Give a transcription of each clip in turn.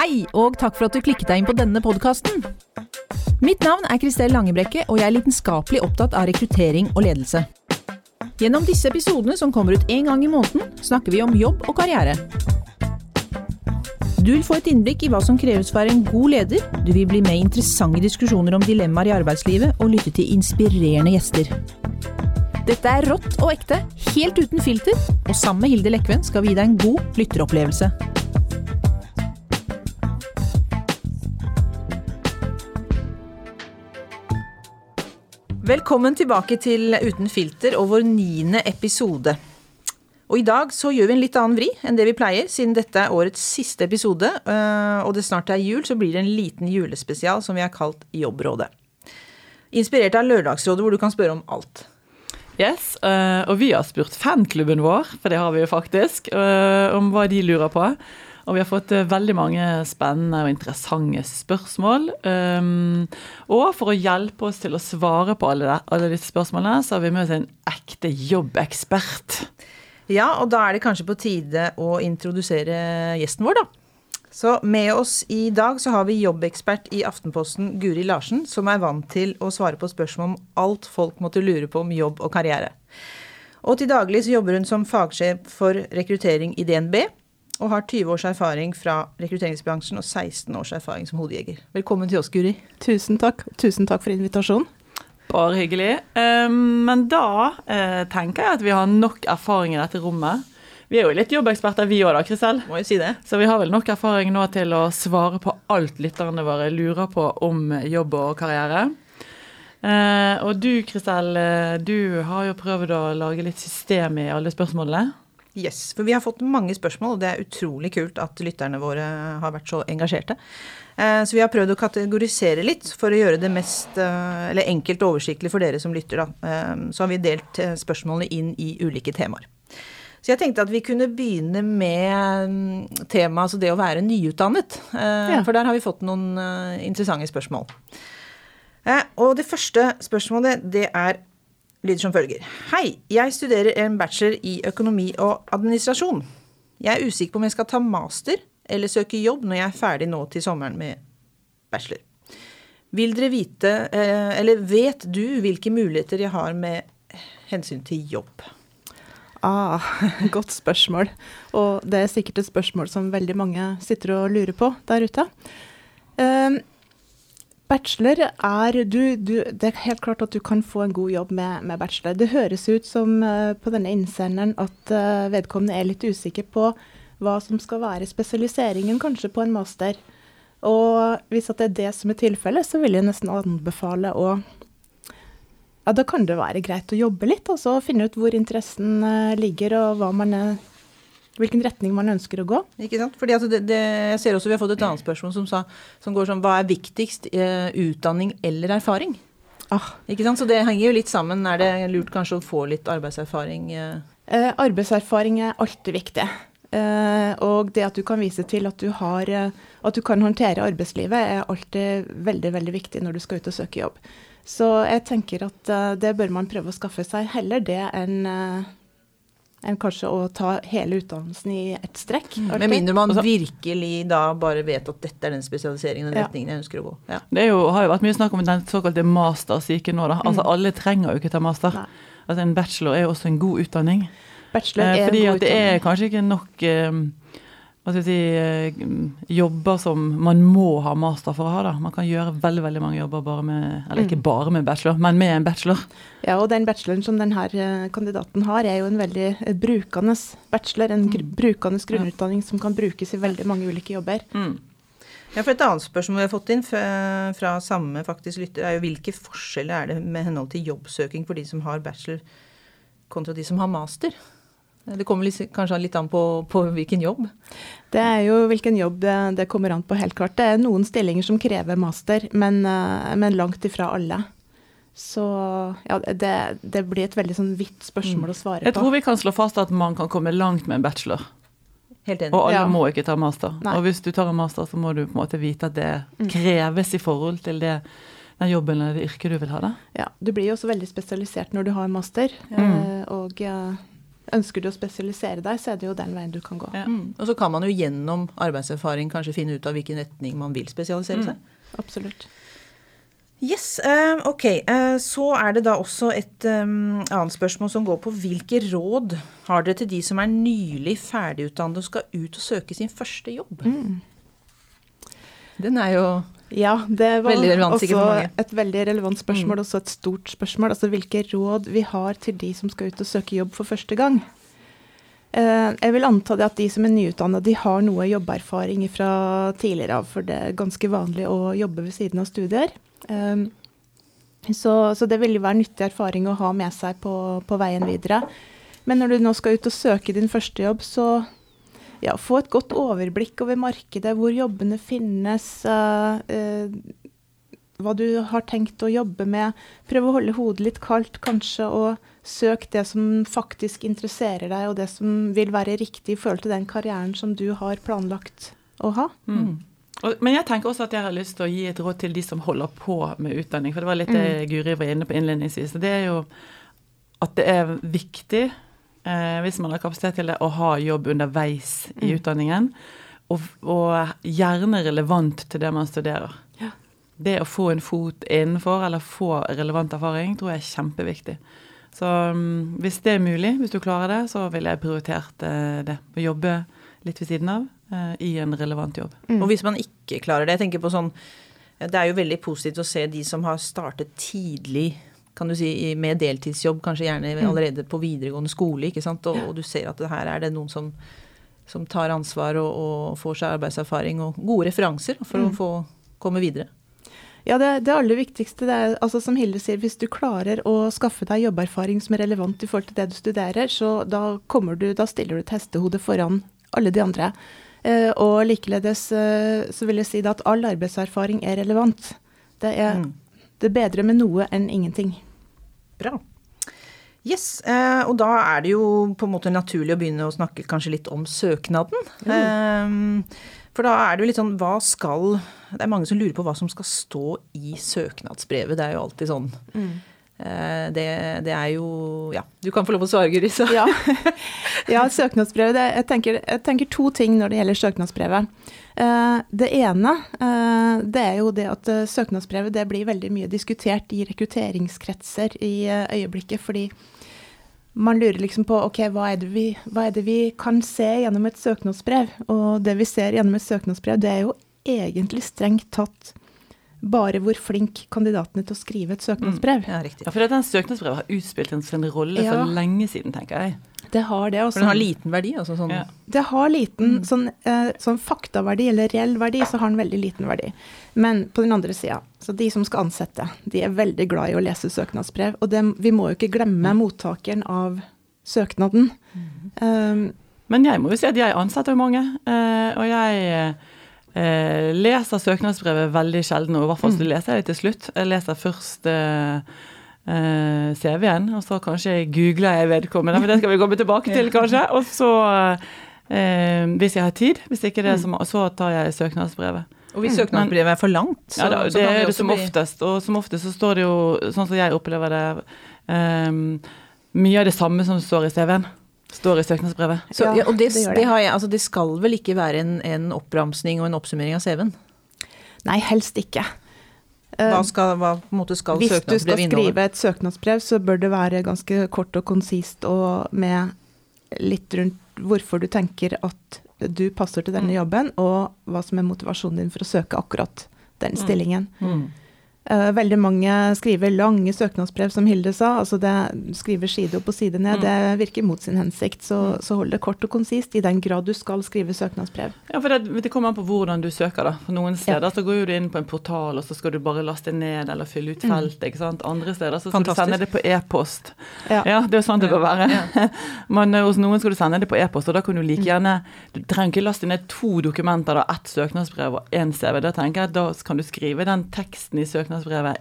Hei, og takk for at du klikket deg inn på denne podkasten. Mitt navn er Kristel Langebrekke, og jeg er lidenskapelig opptatt av rekruttering og ledelse. Gjennom disse episodene, som kommer ut én gang i måneden, snakker vi om jobb og karriere. Du vil få et innblikk i hva som kreves for å være en god leder, du vil bli med i interessante diskusjoner om dilemmaer i arbeidslivet, og lytte til inspirerende gjester. Dette er rått og ekte, helt uten filter, og sammen med Hilde Lekven skal vi gi deg en god lytteropplevelse. Velkommen tilbake til Uten filter og vår niende episode. Og I dag så gjør vi en litt annen vri enn det vi pleier, siden dette er årets siste episode, øh, og det snart er jul, så blir det en liten julespesial som vi har kalt Jobbrådet. Inspirert av Lørdagsrådet, hvor du kan spørre om alt. Yes, øh, og vi har spurt fanklubben vår, for det har vi jo faktisk, øh, om hva de lurer på. Og vi har fått veldig mange spennende og interessante spørsmål. Um, og for å hjelpe oss til å svare på alle, alle disse spørsmålene, så har vi med oss en ekte jobbekspert. Ja, og da er det kanskje på tide å introdusere gjesten vår, da. Så med oss i dag så har vi jobbekspert i Aftenposten, Guri Larsen, som er vant til å svare på spørsmål om alt folk måtte lure på om jobb og karriere. Og til daglig så jobber hun som fagsjef for rekruttering i DNB, og har 20 års erfaring fra rekrutteringsbransjen og 16 års erfaring som hodejeger. Velkommen til oss, Guri. Tusen takk. Tusen takk for invitasjonen. Bare hyggelig. Men da eh, tenker jeg at vi har nok erfaring i dette rommet. Vi er jo litt jobbeksperter vi òg da, Kristel. Må jo si det. Så vi har vel nok erfaring nå til å svare på alt lytterne våre lurer på om jobb og karriere. Eh, og du Kristel, eh, du har jo prøvd å lage litt system i alle spørsmålene. Yes, for vi har fått mange spørsmål, og det er utrolig kult at lytterne våre har vært så engasjerte. Så vi har prøvd å kategorisere litt for å gjøre det mest eller enkelt og oversiktlig for dere som lytter. Da. Så har vi delt spørsmålene inn i ulike temaer. Så jeg tenkte at vi kunne begynne med temaet altså det å være nyutdannet. Ja. For der har vi fått noen interessante spørsmål. Og det første spørsmålet det er lyder som følger. Hei, jeg studerer en bachelor i økonomi og administrasjon. Jeg er usikker på om jeg skal ta master eller søke jobb når jeg er ferdig nå til sommeren med bachelor. Vil dere vite, eller vet du hvilke muligheter jeg har med hensyn til jobb? Ah, godt spørsmål. Og det er sikkert et spørsmål som veldig mange sitter og lurer på der ute. Um, Bachelor er du, du, Det er helt klart at du kan få en god jobb med, med bachelor. Det høres ut som uh, på denne innsenderen at uh, vedkommende er litt usikker på hva som skal være spesialiseringen kanskje på en master. Og hvis det er det som er tilfellet, så vil jeg nesten anbefale å Ja, da kan det være greit å jobbe litt, altså finne ut hvor interessen uh, ligger og hva man er hvilken retning man ønsker å gå. Ikke sant? Fordi altså det, det, jeg ser også Vi har fått et annet spørsmål som, sa, som går sånn Hva er viktigst, eh, utdanning eller erfaring? Ah. Ikke sant? Så det henger jo litt sammen. Er det lurt kanskje å få litt arbeidserfaring? Eh? Eh, arbeidserfaring er alltid viktig. Eh, og det at du kan vise til at du, har, eh, at du kan håndtere arbeidslivet, er alltid veldig, veldig viktig når du skal ut og søke jobb. Så jeg tenker at det bør man prøve å skaffe seg. Heller det enn enn kanskje å ta hele utdannelsen i ett strekk. Mm. Med mindre man virkelig da bare vet at dette er den spesialiseringen, den retningen jeg ønsker å gå. Ja. Det jo, har jo vært mye snakk om den såkalte mastersyken nå, da. Altså mm. alle trenger jo ikke ta master. Nei. Altså En bachelor er jo også en god utdanning. Bachelor er eh, Fordi en god at det er kanskje ikke nok eh, hva skal jeg si, eh, jobber som man må ha master for å ha. da. Man kan gjøre veldig veldig mange jobber bare med, eller ikke mm. bare med bachelor, men med en bachelor. Ja, og den bacheloren som denne eh, kandidaten har, er jo en veldig eh, brukende bachelor. En gr mm. brukende grunnutdanning som kan brukes i veldig mange ulike jobber. Mm. Ja, for Et annet spørsmål vi har fått inn fra, fra samme faktisk lytter, er jo hvilke forskjeller er det med henhold til jobbsøking for de som har bachelor, kontra de som har master? Det kommer litt, kanskje litt an på, på, hvilken jobb? Det er jo hvilken jobb det, det, kommer an på, helt klart. Det er noen stillinger som krever master, men, eh, men langt ifra alle. Så ja, det, det blir et veldig sånn vidt spørsmål mm. å svare på. Jeg tror vi kan slå fast at man kan komme langt med en bachelor. Helt enig. Og alle ja. må ikke ta master. Nei. Og hvis du tar en master, så må du på en måte vite at det mm. kreves i forhold til det den jobben eller det yrket du vil ha. da. Ja, du blir jo også veldig spesialisert når du har master. Mm. Eh, og Ønsker du å spesialisere deg, så er det jo den veien du kan gå. Ja. Mm. Og så kan man jo gjennom arbeidserfaring kanskje finne ut av hvilken retning man vil spesialisere seg. Absolutt. Yes, eh, ok. Eh, så er det da også et eh, annet spørsmål som går på hvilke råd har dere til de som er nylig ferdigutdannet og skal ut og søke sin første jobb? Den er jo Ja, det var også et veldig relevant spørsmål, også et stort spørsmål. Altså hvilke råd vi har til de som skal ut og søke jobb for første gang. Eh, jeg vil anta det at de som er nyutdanna, de har noe jobberfaring fra tidligere av, for det er ganske vanlig å jobbe ved siden av studier. Eh, så, så det vil jo være nyttig erfaring å ha med seg på, på veien videre. Men når du nå skal ut og søke din første jobb, så ja, få et godt overblikk over markedet, hvor jobbene finnes, uh, uh, hva du har tenkt å jobbe med. Prøv å holde hodet litt kaldt, kanskje, og søk det som faktisk interesserer deg, og det som vil være riktig i forhold til den karrieren som du har planlagt å ha. Mm. Men jeg tenker også at jeg har lyst til å gi et råd til de som holder på med utdanning. For det var litt det Guri var inne på innledningsvis. Det er jo at det er viktig, hvis man har kapasitet til det, å ha jobb underveis i utdanningen. Og, og gjerne relevant til det man studerer. Ja. Det å få en fot innenfor, eller få relevant erfaring, tror jeg er kjempeviktig. Så mm, hvis det er mulig, hvis du klarer det, så ville jeg prioritert eh, det. Å jobbe litt ved siden av eh, i en relevant jobb. Og hvis man ikke klarer det, jeg tenker på sånn Det er jo veldig positivt å se de som har startet tidlig kan du si, med deltidsjobb, kanskje gjerne allerede på videregående skole, ikke sant? Og, og du ser at her er det noen som, som tar ansvar og, og får seg arbeidserfaring og gode referanser for å få komme videre. Ja, det, det aller viktigste det er, altså som Hilde sier, hvis du klarer å skaffe deg jobberfaring som er relevant i forhold til det du studerer, så da, kommer du, da stiller du et hestehode foran alle de andre. Eh, og likeledes eh, så vil jeg si at all arbeidserfaring er relevant. Det er, Mm. Det er bedre med noe enn ingenting. Bra. Yes, eh, og da er det jo på en måte naturlig å begynne å snakke kanskje litt om søknaden. Eh, for da er det jo litt sånn, hva skal Det er mange som lurer på hva som skal stå i søknadsbrevet. Det er jo alltid sånn. Mm. det, det er jo Ja, du kan få lov å svare, Guri. Så. Ja, ja søknadsbrevet. Jeg, tenker, jeg tenker to ting når det gjelder søknadsbrevet. Eh, det ene eh, det er jo det at eh, søknadsbrevet det blir veldig mye diskutert i rekrutteringskretser i øyeblikket, fordi man lurer liksom på ok, hva er, vi, hva er det vi kan se gjennom et søknadsbrev? Og det vi ser gjennom et søknadsbrev, det er jo egentlig strengt tatt bare hvor flink kandidaten er til å skrive et søknadsbrev. Ja, riktig. Ja, for den søknadsbrevet har utspilt en sin rolle Ja. for lenge siden, tenker jeg. Det har det. også. For den har liten verdi, altså sånn. Ja. Det har liten sånn, eh, sånn faktaverdi, eller reell verdi, så har den veldig liten verdi. Men på den andre sida, så de som skal ansette, de er veldig glad i å lese søknadsbrev. Og det, vi må jo ikke glemme mottakeren av søknaden. Um, Men jeg må jo si at jeg ansetter jo mange, eh, og jeg eh, leser søknadsbrevet veldig sjelden, og i hvert fall så leser jeg det til slutt. Jeg leser først eh, eh, CV-en, og så kanskje googler jeg vedkommende, men det skal vi komme tilbake til kanskje. Og så, eh, hvis jeg har tid, hvis ikke det, så, så tar jeg søknadsbrevet. Og hvis søknadsbrevet er for langt, så, Ja, da, så det kan er det også som bli- oftest, og som oftest så står det jo, sånn som jeg opplever det, ehm, mye av det samme som står i CV-en, står i søknadsbrevet. Så, Ja, ja, og det, det det. det. har jeg, altså det skal vel ikke være en, en oppramsning og en oppsummering av CV-en? nei, helst ikke. Hva, Um, skal, hva på en måte skal Hvis du skal inneholde? skrive et søknadsbrev, så bør det være ganske kort og konsist, og med litt rundt hvorfor du tenker at du passer til denne jobben, og hva som er motivasjonen din for å søke akkurat den stillingen. Mm. Eh, veldig mange skriver lange søknadsbrev, som Hilde sa. altså det Skriver side opp og side ned. Det virker mot sin hensikt. Så, så hold det kort og konsist i den grad du skal skrive søknadsbrev. Ja, for det, det kommer an på hvordan du søker. da. For Noen steder så går du inn på en portal, og så skal du bare laste ned eller fylle ut feltet. ikke sant? Andre steder så skal Fantastisk. du sende det på e-post. Ja. Ja, det er jo sånn det bør være. Men eh, hos noen skal du sende det på e-post, og da kan du like gjerne Du trenger ikke laste ned to dokumenter, da, ett søknadsbrev og én CV. Da tenker jeg da kan du skrive den teksten i søknadsbrevet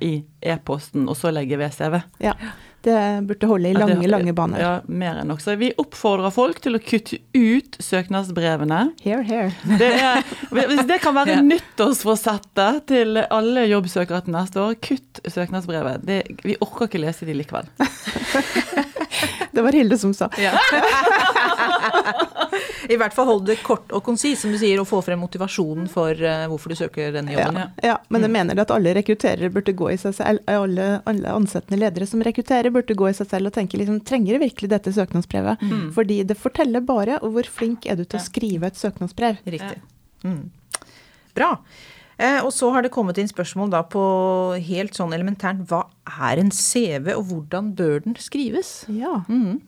i e-posten, og så legge ved CV. Ja, Det burde holde i lange, det- lange, baner. Ja, mer enn nok. Så vi oppfordrer folk til å kutte ut søknadsbrevene. Here, here. Det, er, det kan være nyttårsforsettet til alle jobbsøkere til neste år, kutt søknadsbrevet. Det, vi orker ikke lese de likevel. Det var Hilde som sa. Ja. I hvert fall hold det kort og konsist, som du sier, og få frem motivasjonen for uh, hvorfor du søker denne jobben. Ja, ja men jeg mener at alle rekrutterere burde gå i seg selv, alle, alle ansettende ledere som rekrutterer, burde gå i seg selv og tenke liksom, trenger jeg virkelig dette søknadsbrevet? Mm. Fordi det forteller bare hvor flink er du til å skrive et søknadsbrev. Riktig. Mm. Bra. Eh, og så har det kommet inn spørsmål da på helt sånn elementært hva er en CV, og hvordan bør den skrives? Ja. Mm.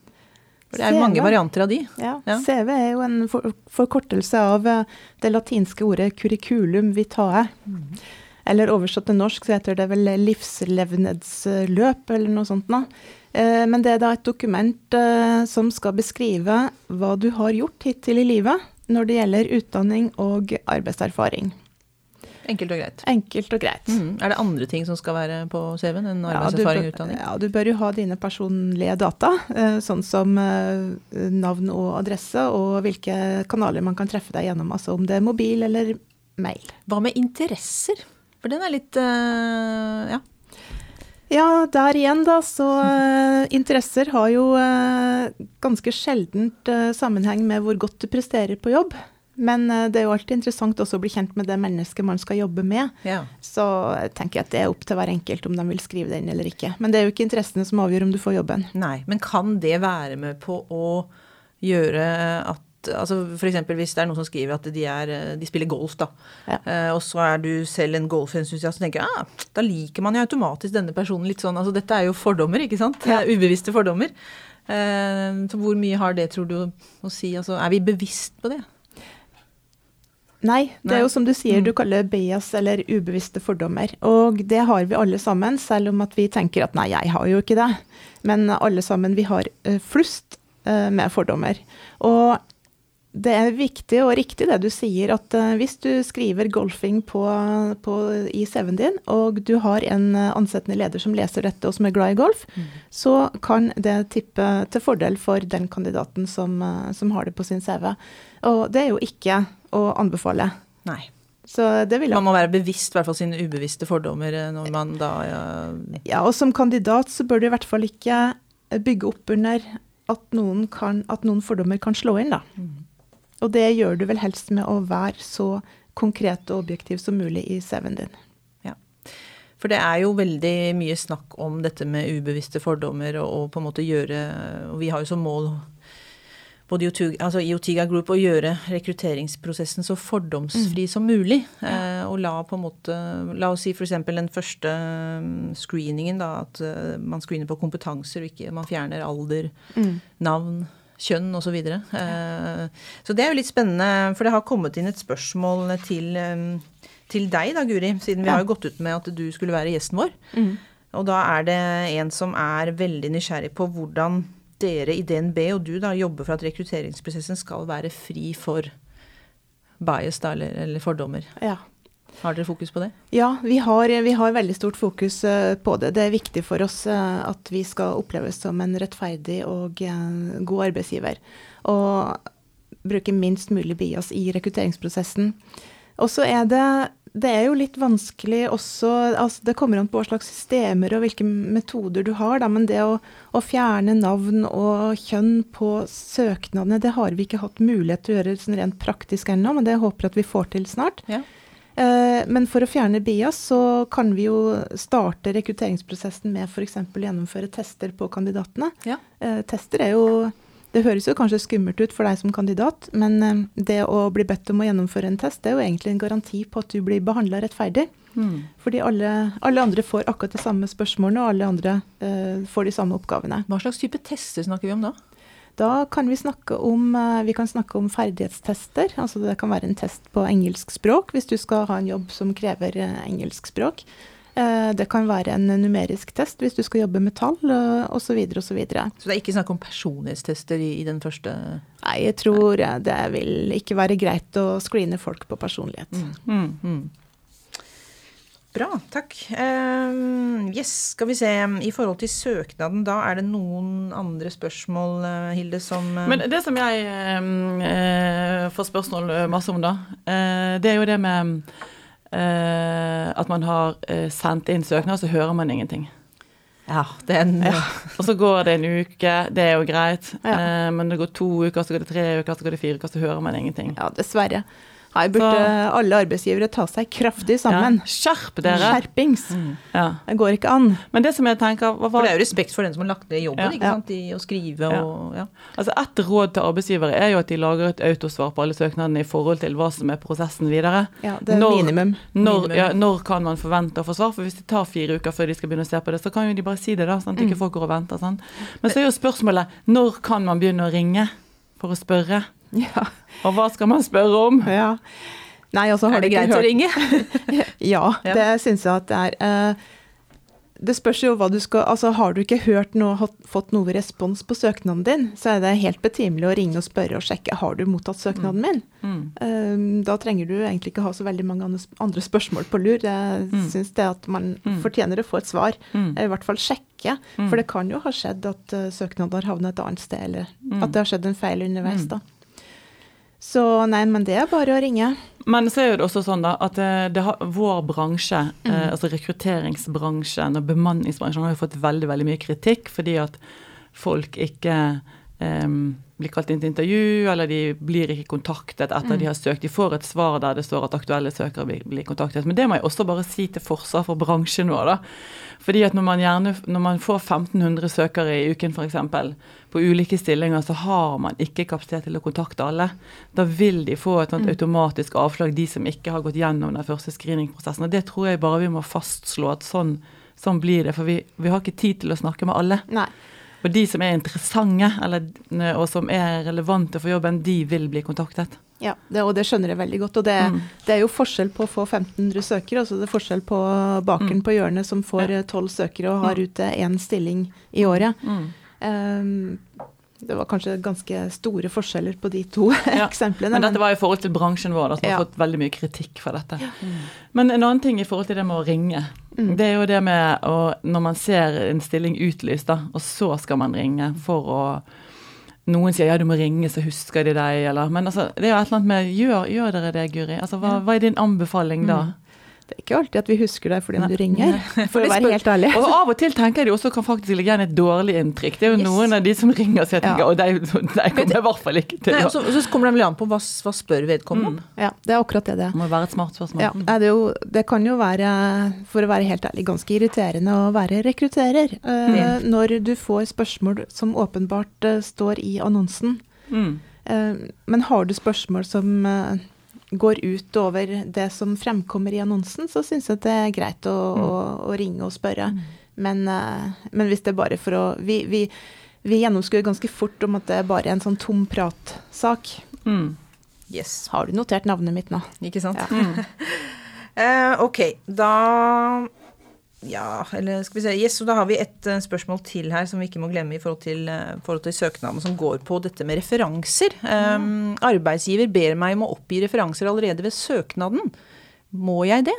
For det er jo mange varianter av de. Ja. ja. CV er jo en for, forkortelse av eh, det latinske ordet curriculum vitae. Mm. Eller oversatt til norsk så heter det vel livslevnedsløp, eller noe sånt noe. Eh, men det er da et dokument eh, som skal beskrive hva du har gjort hittil i livet når det gjelder utdanning og arbeidserfaring. Enkelt og greit. Enkelt og greit. Mm. Er det andre ting som skal være på CV-en enn arbeidserfaring og utdanning? Ja, du bør jo ha dine personlige data, eh, sånn som eh, navn og adresse, og hvilke kanaler man kan treffe deg gjennom. Altså om det er mobil eller mail. Hva med interesser? For den er litt uh, ja. Ja, der igjen, da, så interesser har jo ganske sjeldent sammenheng med hvor godt du presterer på jobb. Men eh, det er jo alltid interessant også å bli kjent med det mennesket man skal jobbe med. Ja. Så jeg tenker at det er opp til hver enkelt om de vil skrive den eller ikke. Men det er jo ikke interessene som avgjør om du får jobben. Nei, Men kan det være med på å gjøre at altså F.eks. hvis det er noen som skriver at de, er, de spiller golf, da. Ja. Eh, og så er du selv en golfentusiast og tenker ah, da liker man jo automatisk denne personen litt sånn. Altså dette er jo fordommer, ikke sant? Ja. Ubevisste fordommer. Eh, så hvor mye har det, tror du, å si? Altså er vi bevisst på det? Nei, det er jo som du sier, du kaller kaller bias eller ubevisste fordommer. Og det har vi alle sammen, selv om at vi tenker at nei, jeg har jo ikke det. Men alle sammen, vi har uh, flust uh, med fordommer. Og det er viktig og riktig det du sier, at uh, hvis du skriver golfing på, på, i CV-en din, og du har en ansettende leder som leser dette og som er glad i golf, mm. så kan det tippe til fordel for den kandidaten som, som har det på sin CV. Og det er jo ikke å anbefale. Nei. Så det vil jeg. Man må være bevisst hvert fall sine ubevisste fordommer eh, når man da ja. ja, og som kandidat så bør du i hvert fall ikke bygge opp under at noen, kan, at noen fordommer kan slå inn, da. Mm. Og det gjør du vel helst med å være så konkret og objektiv som mulig i CV-en din. Ja. For det er jo veldig mye snakk om dette med ubevisste fordommer og, og på en måte gjøre Og vi har jo som mål både altså i Otiga Group å gjøre rekrutteringsprosessen så fordomsfri mm. som mulig. Eh, og la på en måte La oss si f.eks. den første mm, screeningen, da, at uh, man screener på kompetanser, og ikke man fjerner alder, mm. navn, kjønn osv. Så, eh, så det er jo litt spennende, for det har kommet inn et spørsmål til, um, til deg da, Guri, siden vi ja. har jo gått ut med at du skulle være gjesten vår. Mm. Og da er det en som er veldig nysgjerrig på hvordan dere i DNB og du da jobber for at rekrutteringsprosessen skal være fri for bias da, eller, eller fordommer. Ja. Har dere fokus på det? Ja, vi har, vi har, veldig stort fokus eh, på det. Det er viktig for oss eh, at vi skal oppleves som en rettferdig og eh, god arbeidsgiver. Og bruke minst mulig bias i rekrutteringsprosessen. Og så er det det er jo litt vanskelig også altså Det kommer an på hva slags systemer og hvilke metoder du har, da, men det å, å, fjerne navn og kjønn på søknadene, det har vi ikke hatt mulighet til å gjøre sånn rent praktisk ennå, men det håper jeg at vi får til snart. Ja. Eh, men for å fjerne bias, så kan vi jo starte rekrutteringsprosessen med f.eks. gjennomføre tester på kandidatene. Ja. Eh, tester er jo det høres jo kanskje skummelt ut for deg som kandidat, men eh, det å bli bedt om å gjennomføre en test, det er jo egentlig en garanti på at du blir behandla rettferdig. Mm. Fordi alle, alle, andre får akkurat de samme spørsmålene, og alle andre eh, får de samme oppgavene. Hva slags type tester snakker vi om da? Da kan vi snakke om, uh, vi kan snakke om ferdighetstester. altså Det kan være en test på engelsk språk hvis du skal ha en jobb som krever uh, engelsk språk. Eh, det kan være en numerisk test hvis du skal jobbe med tall osv. osv. Så, videre, og så, så det er ikke snakk om personlighetstester i, i, den første Nei, jeg tror Nei. det vil ikke være greit å screene folk på personlighet. Mm. Mm, mm. Bra, takk. Uh, yes, skal vi se. I forhold til søknaden, da er det noen andre spørsmål, eh, Hilde, som uh... Men det som jeg uh, får spørsmål masse om, da, uh, det er jo det med Eh, at man har eh, sendt inn søknad, så hører man ingenting. Ja, den Og så går det en uke, det er jo greit. Ja. Eh, men det går to uker, så går det tre uker, så går det fire uker, så hører man ingenting. Ja, dessverre. Her burde Så- alle arbeidsgivere ta seg kraftig sammen. Ja, skjerp dere! Skjerpings. Ja. Det går ikke an. Men det som jeg tenker hva, For det er jo respekt for den som har lagt ned jobben, Ja. ikke sant, i å skrive og ja. Altså Et råd til arbeidsgivere er jo at de lager et autosvar på alle søknadene i forhold til hva som er prosessen videre. Ja, det er Når- minimum. Når, Minimum. ja, når kan man forvente å få svar? For hvis det tar fire uker før de skal begynne å se på det, så kan jo de bare si det, da. Sånn at ikke folk går og venter. Sånn. Men så er jo spørsmålet når kan man begynne å ringe for å spørre? Ja. Og hva skal man spørre om? ja. Nei, har Er det du ikke greit å ringe? Ja, det syns jeg at det er. Eh, Det spørs jo hva du skal Altså, har du ikke hørt noe, fått noe respons på søknaden din, så er det helt betimelig å ringe og spørre og sjekke har du mottatt søknaden min. Mm. Eh, Da trenger du egentlig ikke ha så veldig mange andre- spørsmål på lur. Jeg Mm. syns det at man Mm. fortjener å få et svar. Mm. I hvert fall sjekke. Mm. For det kan jo ha skjedd at søknaden har havnet et annet sted, eller Mm. at det har skjedd en feil underveis, Mm. da. Så nei, men det er bare å ringe. Men så er det også sånn da, at eh, det har, vår bransje, Mm. eh, altså rekrutteringsbransjen og bemanningsbransjen, har jo fått veldig veldig mye kritikk fordi at folk ikke eh, blir kalt inn til intervju, eller de blir ikke kontaktet etter Mm. de har søkt. De får et svar der det står at aktuelle søkere blir, blir kontaktet. Men det må jeg også bare si til forsvar for bransjen vår, da. Fordi at når man, gjerne, når man får 1500 søkere i uken f.eks. på ulike stillinger, så har man ikke kapasitet til å kontakte alle. Da vil de få et sånt Mm. automatisk avslag, de som ikke har gått gjennom den første screeningprosessen. Og det tror jeg bare vi må fastslå at sånn, sånn blir det. For vi, vi har ikke tid til å snakke med alle. Nei. Og de som er interessante eller, og som er relevante for jobben, de vil bli kontaktet. Ja, det, og det skjønner jeg veldig godt. Og det, Mm. det er jo forskjell på å få 1500 søkere, altså det er forskjell på bakeren Mm. på hjørnet som får Ja. eh, 12 søkere og har Mm. ute én stilling i året. Mm. Um, det var kanskje ganske store forskjeller på de to Ja, eksemplene. Men dette var i forhold til bransjen vår, da, som Ja. har fått veldig mye kritikk for dette. Men en annen ting i forhold til det med å ringe, Mm. det er jo det med å Når man ser en stilling utlyst, da, og så skal man ringe for å Noen sier ja, du må ringe, så husker de deg, eller Men altså, det er jo et eller annet med Gjør, gjør dere det, Guri? Altså, hva, hva er din anbefaling da? Mm. Det er ikke alltid at vi husker deg fordi Nei. du ringer, for å være helt ærlig. Og av og til tenker jeg de også kan faktisk legge igjen et dårlig inntrykk. Det er jo Yes. noen av de som ringer, så jeg tenker Ja. og de, de kommer jeg i hvert fall ikke til Nei, og så, så kommer det vel an på hva, hva spør vedkommende om. Mm. Ja, det er akkurat det det er. Må være et smart spørsmål. Ja, er det, jo, det kan jo være, for å være helt ærlig, ganske irriterende å være rekrutterer. uh, når du får spørsmål som åpenbart uh, står i annonsen. Mm. Uh, men har du spørsmål som går ut over det som fremkommer i annonsen, så syns jeg det er greit å, å, å ringe og spørre. Men, eh, men hvis det er bare for å Vi, vi, vi gjennomskuer ganske fort om at det er bare en sånn tom pratsak. Mm. Yes, Har du notert navnet mitt nå? ikke sant? Ja. Mm. Eh, ok, da Ja, eller skal vi se. Yes, og da har vi et eh, spørsmål til her som vi ikke må glemme i forhold til, eh, forhold til søknaden, som går på dette med referanser. Um, arbeidsgiver ber meg om å oppgi referanser allerede ved søknaden. Må jeg det?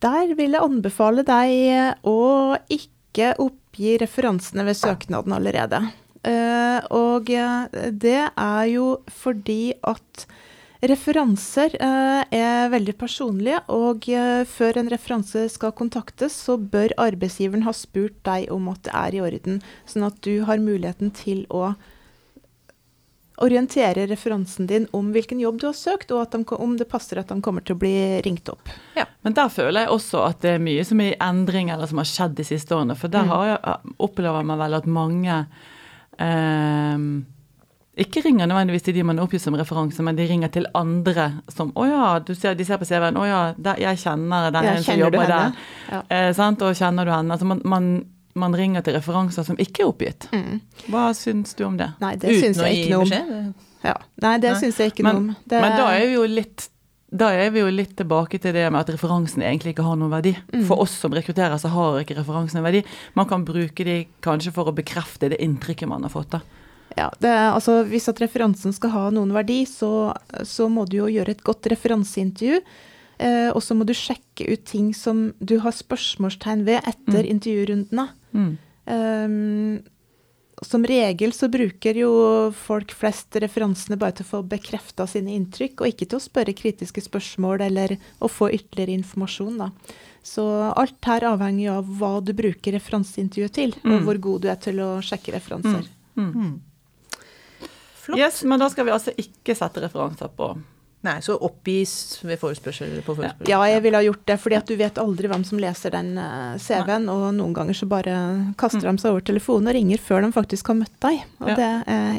Der vil jeg anbefale deg å ikke oppgi referansene ved søknaden allerede. Uh, og eh, det er jo fordi at referanser eh, er veldig personlige, og eh, før en referanse skal kontaktes, så bør arbeidsgiveren ha spurt deg om at det er i orden, sånn at du har muligheten til å orientere referansen din om hvilken jobb du har søkt, og de, om det passer at de kommer til å bli ringt opp. Ja, Men der føler jeg også at det er mye som er i endring, eller som har skjedd de siste årene. For der Mm. har jeg, opplever man vel at mange eh, ikke ringer nødvendigvis til de man oppgir som referanse, men de ringer til andre som Å ja, du ser, de ser på CV-en. Å ja, der, jeg kjenner den Ja, som jobber der. Ja. Eh, sant? Og kjenner du henne? Altså man, man, man ringer til referanser som ikke er oppgitt. Mm. Hva syns du om det? Nei, det syns Uten å jeg ikke noe om. Ja. Nei, det Nei. syns jeg ikke Men- noe om. Det, Men da er vi jo litt da er vi jo litt tilbake til det med at referansen egentlig ikke har noen verdi. Mm. For oss som rekrutterer, så har ikke referansen en verdi. Man kan bruke de kanskje for å bekrefte det inntrykket man har fått. da. Ja, det altså, hvis at referansen skal ha noen verdi, så, så må du jo gjøre et godt referanseintervju. Eh, og så må du sjekke ut ting som du har spørsmålstegn ved etter Mm. intervjurundene. Mm. Um, som regel så bruker jo folk flest referansene bare til å få bekrefta sine inntrykk, og ikke til å spørre kritiske spørsmål eller å få ytterligere informasjon. Da. Så alt her avhenger av hva du bruker referanseintervjuet til, og Mm. hvor god du er til å sjekke referanser. Mm. Flott. Yes, men da skal vi altså ikke sette referanser på Nei, så oppgis ved forespørsel på forespørsel. Ja, jeg ville ha gjort det, fordi at du vet aldri hvem som leser den eh, CV-en, og noen ganger så bare kaster de seg over telefonen og ringer før de faktisk har møtt deg. Og Ja. det, er,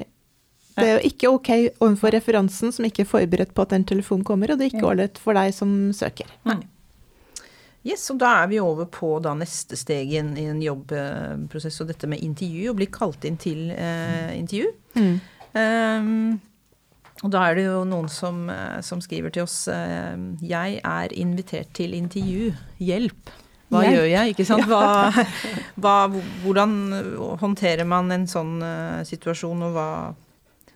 det er jo ikke ok overfor referansen som ikke er forberedt på at den telefonen kommer, og det er ikke ålreit for deg som søker. Nei. Yes, og da er vi over på da neste steg i en, jobbprosess, og dette med intervju, å bli kalt inn til eh, intervju. Ehm, og da er det jo noen som, eh, som skriver til oss eh, Jeg er invitert til intervju. Hjelp. Hva Hjelp. gjør jeg? Ikke sant? Hva, hva, hvordan håndterer man en sånn eh, situasjon, og hva,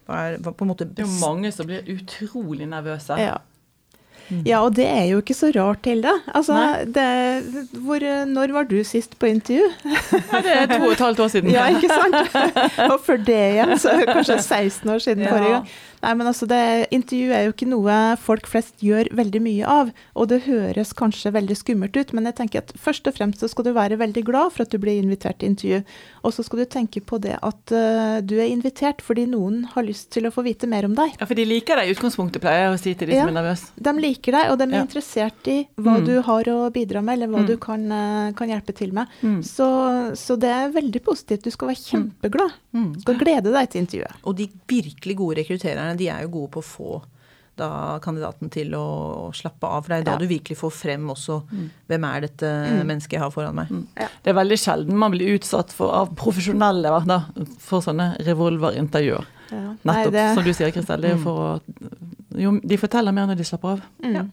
hva er hva på en måte Det er jo mange som blir utrolig nervøse. Ja. Ja, og det er jo ikke så rart Hilde. Altså, det, hvor, når var du sist på intervju? Ja, det er to og et halvt år siden. Ja, ikke sant? og for det igjen, så kanskje 16 år siden Ja. forrige gang. Nei, men altså, det, Intervju er jo ikke noe folk flest gjør veldig mye av, og det høres kanskje veldig skummelt ut, men jeg tenker at først og fremst så skal du være veldig glad for at du blir invitert til intervju, og så skal du tenke på det at uh, du er invitert fordi noen har lyst til å få vite mer om deg. Ja, for de liker deg i utgangspunktet, pleier jeg å si til de som Ja. er nervøse. De liker deg, og de er Ja. interessert i hva Mm. du har å bidra med, eller hva Mm. du kan, eh, kan hjelpe til med. Mm. Så, så det er veldig positivt. Du skal være kjempeglad. Mm. Du skal glede deg til intervjuet. Og de virkelig gode rekruttererne, de er jo gode på å få da kandidaten til å, å slappe av. For det er jo da Ja. du virkelig får frem også hvem er dette mennesket jeg har foran meg. Det er veldig sjelden man blir utsatt for, av profesjonelle da, for sånne revolverintervjuer. Ja. Nei, Nettopp, det- som du sier, Kristel. Er jo for de forteller mer når de slapper av. Mm.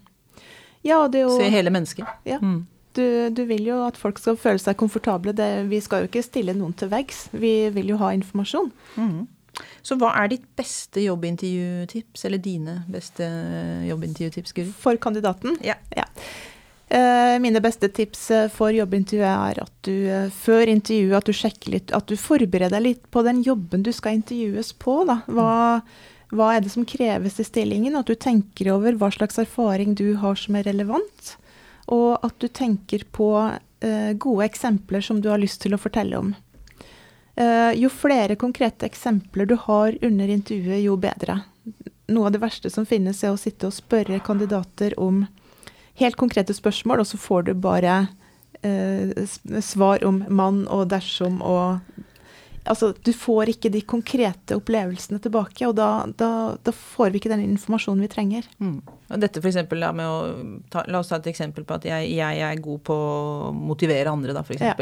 Ja, det er jo Se hele mennesket. ja. Mm. du, du vil jo at folk skal føle seg komfortable. Det, vi skal jo ikke stille noen til veggs. Vi vil jo ha informasjon. Mhm. Så hva er ditt beste jobbintervjutips, eller dine beste jobbintervjutips, Guri? For kandidaten. Ja. ja. mine beste tips eh, for jobbintervjuet er at du eh, før intervjuet at du sjekker litt, at du forbereder deg litt på den jobben du skal intervjues på. Da. Hva, hva er det som kreves i stillingen? At du tenker over hva slags erfaring du har som er relevant. Og at du tenker på eh, gode eksempler som du har lyst til å fortelle om. Eh, jo flere konkrete eksempler du har under intervjuet, jo bedre. Noe av det verste som finnes, er å sitte og spørre kandidater om helt konkrete spørsmål, og så får du bare eh, svar om mann og dersom og Altså, du får ikke de konkrete opplevelsene tilbake, og da, da, da får vi ikke den informasjonen vi trenger. Mm. Og dette for eksempel, da, ta, La oss ta et eksempel på at jeg, jeg er god på å motivere andre, da, f.eks. Ja.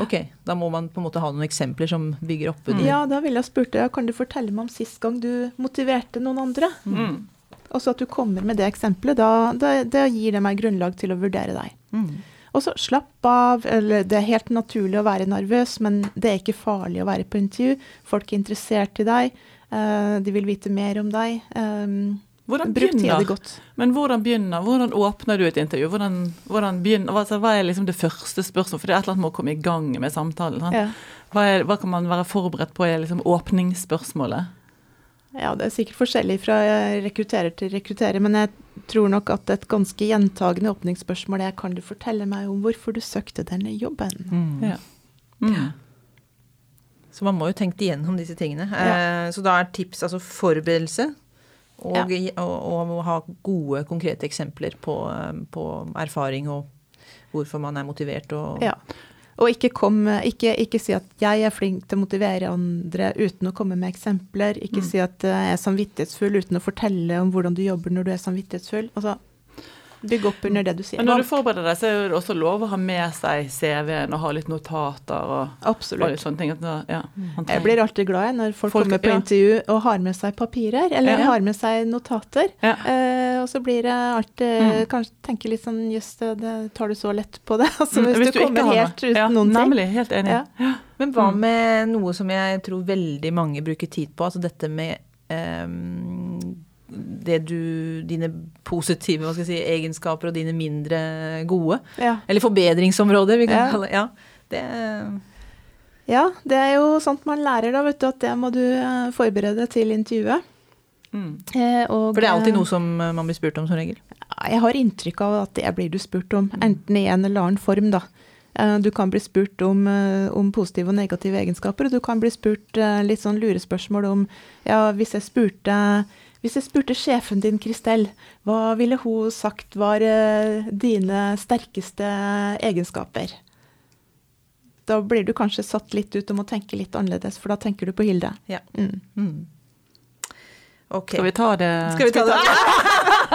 Ok, da må man på en måte ha noen eksempler som bygger opp under. Ja, da ville jeg spurt deg, kan du fortelle meg om sist gang du motiverte noen andre? Mm. Og så at du kommer med det eksempelet, da, da, da gir det meg grunnlag til å vurdere deg. Mm. Og så slapp av. eller Det er helt naturlig å være nervøs, men det er ikke farlig å være på intervju. Folk er interessert i deg. eh, de vil vite mer om deg. Um, Hvordan bruk tida di godt. men hvordan begynner, hvordan åpner du et intervju? Hvordan, hvordan begynner, altså, hva er liksom det første spørsmålet? For det er et eller annet med å komme i gang med samtalen. Ja. Hva, er, hva kan man være forberedt på i liksom, åpningsspørsmålet? Ja, det er sikkert forskjellig fra eh, rekrutterer til rekrutterer, men jeg tror nok at et ganske gjentagende åpningsspørsmål er kan du fortelle meg om hvorfor du søkte denne jobben? Mm. Ja. Mm. Så man må jo tenke igjennom disse tingene. Ja. Eh, så da er tips altså forberedelse. Og, Ja. og, og å ha gode, konkrete eksempler på, eh, på erfaring og hvorfor man er motivert og Ja. Og ikke, kom, ikke, ikke si at 'jeg er flink til å motivere andre' uten å komme med eksempler. Ikke Mm. si at eh, 'jeg er samvittighetsfull' uten å fortelle om hvordan du jobber når du er samvittighetsfull. Altså, bygg opp under det du sier. Men når du forbereder deg, så er det også lov å ha med seg CV-en og ha litt notater og, og litt sånne ting. At, ja, Jeg blir alltid glad jeg når folk, Folk- kommer på ja. intervju og har med seg papirer, eller Ja. har med seg notater. Ja. Eh, og så blir det alltid Mm. Kanskje tenke litt sånn Jøss, tar du så lett på det. Altså, hvis, hvis, du kommer ikke har helt uten ja, noen ting. Nemlig, helt enig. Ja. Men hva Mm. med noe som jeg tror veldig mange bruker tid på, altså dette med ehm, det du Dine positive si, egenskaper og dine mindre gode. Ja. Eller forbedringsområder, vi kan Ja. kalle det. Ja, det Ja, det er jo sånt man lærer da, vet du, at det må du eh, forberede til intervjuet. Mm. Eh, og, For det er alltid eh, noe som man blir spurt om, som regel. Jeg har inntrykk av at det blir du spurt om, enten i en eller annen form, da. Du kan bli spurt om, om positive og negative egenskaper, og du kan bli spurt litt sånn lurespørsmål om Ja, hvis jeg spurte hvis jeg spurte sjefen din, Kristel, hva ville hun sagt var eh, dine sterkeste egenskaper? Da blir du kanskje satt litt ut og må tenke litt annerledes, for da tenker du på Hilde. Ja. Mm. Mm. Ok. Skal vi ta det? Skal vi ta det?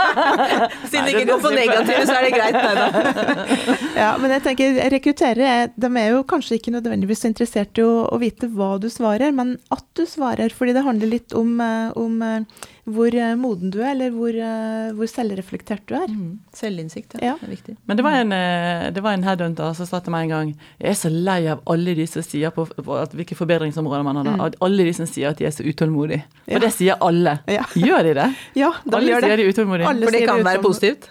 Siden det ikke går på negative, så er det greit. Nei da. Ja, men jeg tenker rekrutterere er- de er jo kanskje ikke nødvendigvis så interessert i å, å vite hva du svarer, men at du svarer. Fordi det handler litt om, eh, om eh, hvor eh, moden du er, eller hvor, eh, hvor selvreflektert du er. Mm. Selvinnsikt, ja. Ja. Det er viktig. Men det var en, eh, det var en headhunter som sa til meg en gang Jeg er så lei av alle de som sier på, på at hvilke forbedringsområder man har. da. At Alle de som sier at de er så utålmodige. Ja. Og det sier alle. Ja. Gjør de det? Ja, de alle gjør sier det. de er utålmodige. Alle For det kan det være positivt.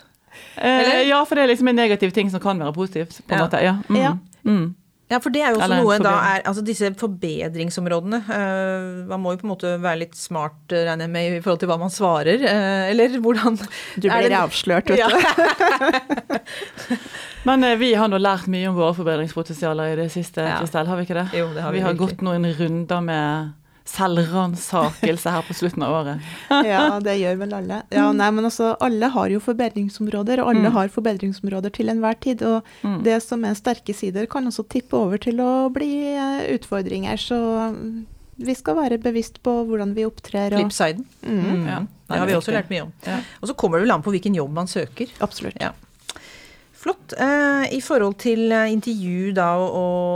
Eller? ja, for det er liksom en negativ ting som kan være positivt. på en Ja. måte. Ja. Mm. Ja. Mm. Ja, for det er jo også noe da er Altså disse forbedringsområdene. Uh, man må jo på en måte være litt smart, eh, regner jeg med, i forhold til hva man svarer. Uh, eller hvordan Du blir det- avslørt, vet Ja. du. Men uh, vi har nå lært mye om våre forbedringspotensialer i det siste, Ja. Kristel, har vi ikke det? Jo, det har vi vi har gått noen runder med selvransakelse her på slutten av året. Ja, det gjør vel alle. Ja, nei, men altså, alle har jo forbedringsområder, og alle Mm. har forbedringsområder til enhver tid. Og Mm. det som er sterke sider, kan også tippe over til å bli eh, utfordringer. Så mm, vi skal være bevisst på hvordan vi opptrer. Og, Flipsiden. Mm, Mm. Ja, Det har vi også lært mye om. Ja. Og så kommer det vel an på hvilken jobb man søker. Absolutt. Ja. Flott. Eh, I forhold til eh, intervju da, og,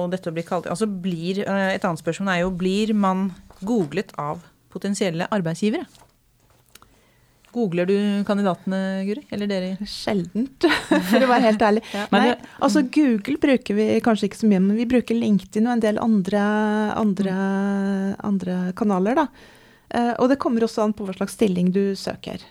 og dette å bli kalt altså blir, Et annet spørsmål er jo blir man googlet av potensielle arbeidsgivere? Googler du kandidatene, Guri? Eller dere? Sjeldent, for å være helt ærlig. ja. Nei, altså Google bruker vi kanskje ikke så mye, men vi bruker LinkedIn og en del andre, andre, andre kanaler. da. Eh, og det kommer også an på hva slags stilling du søker.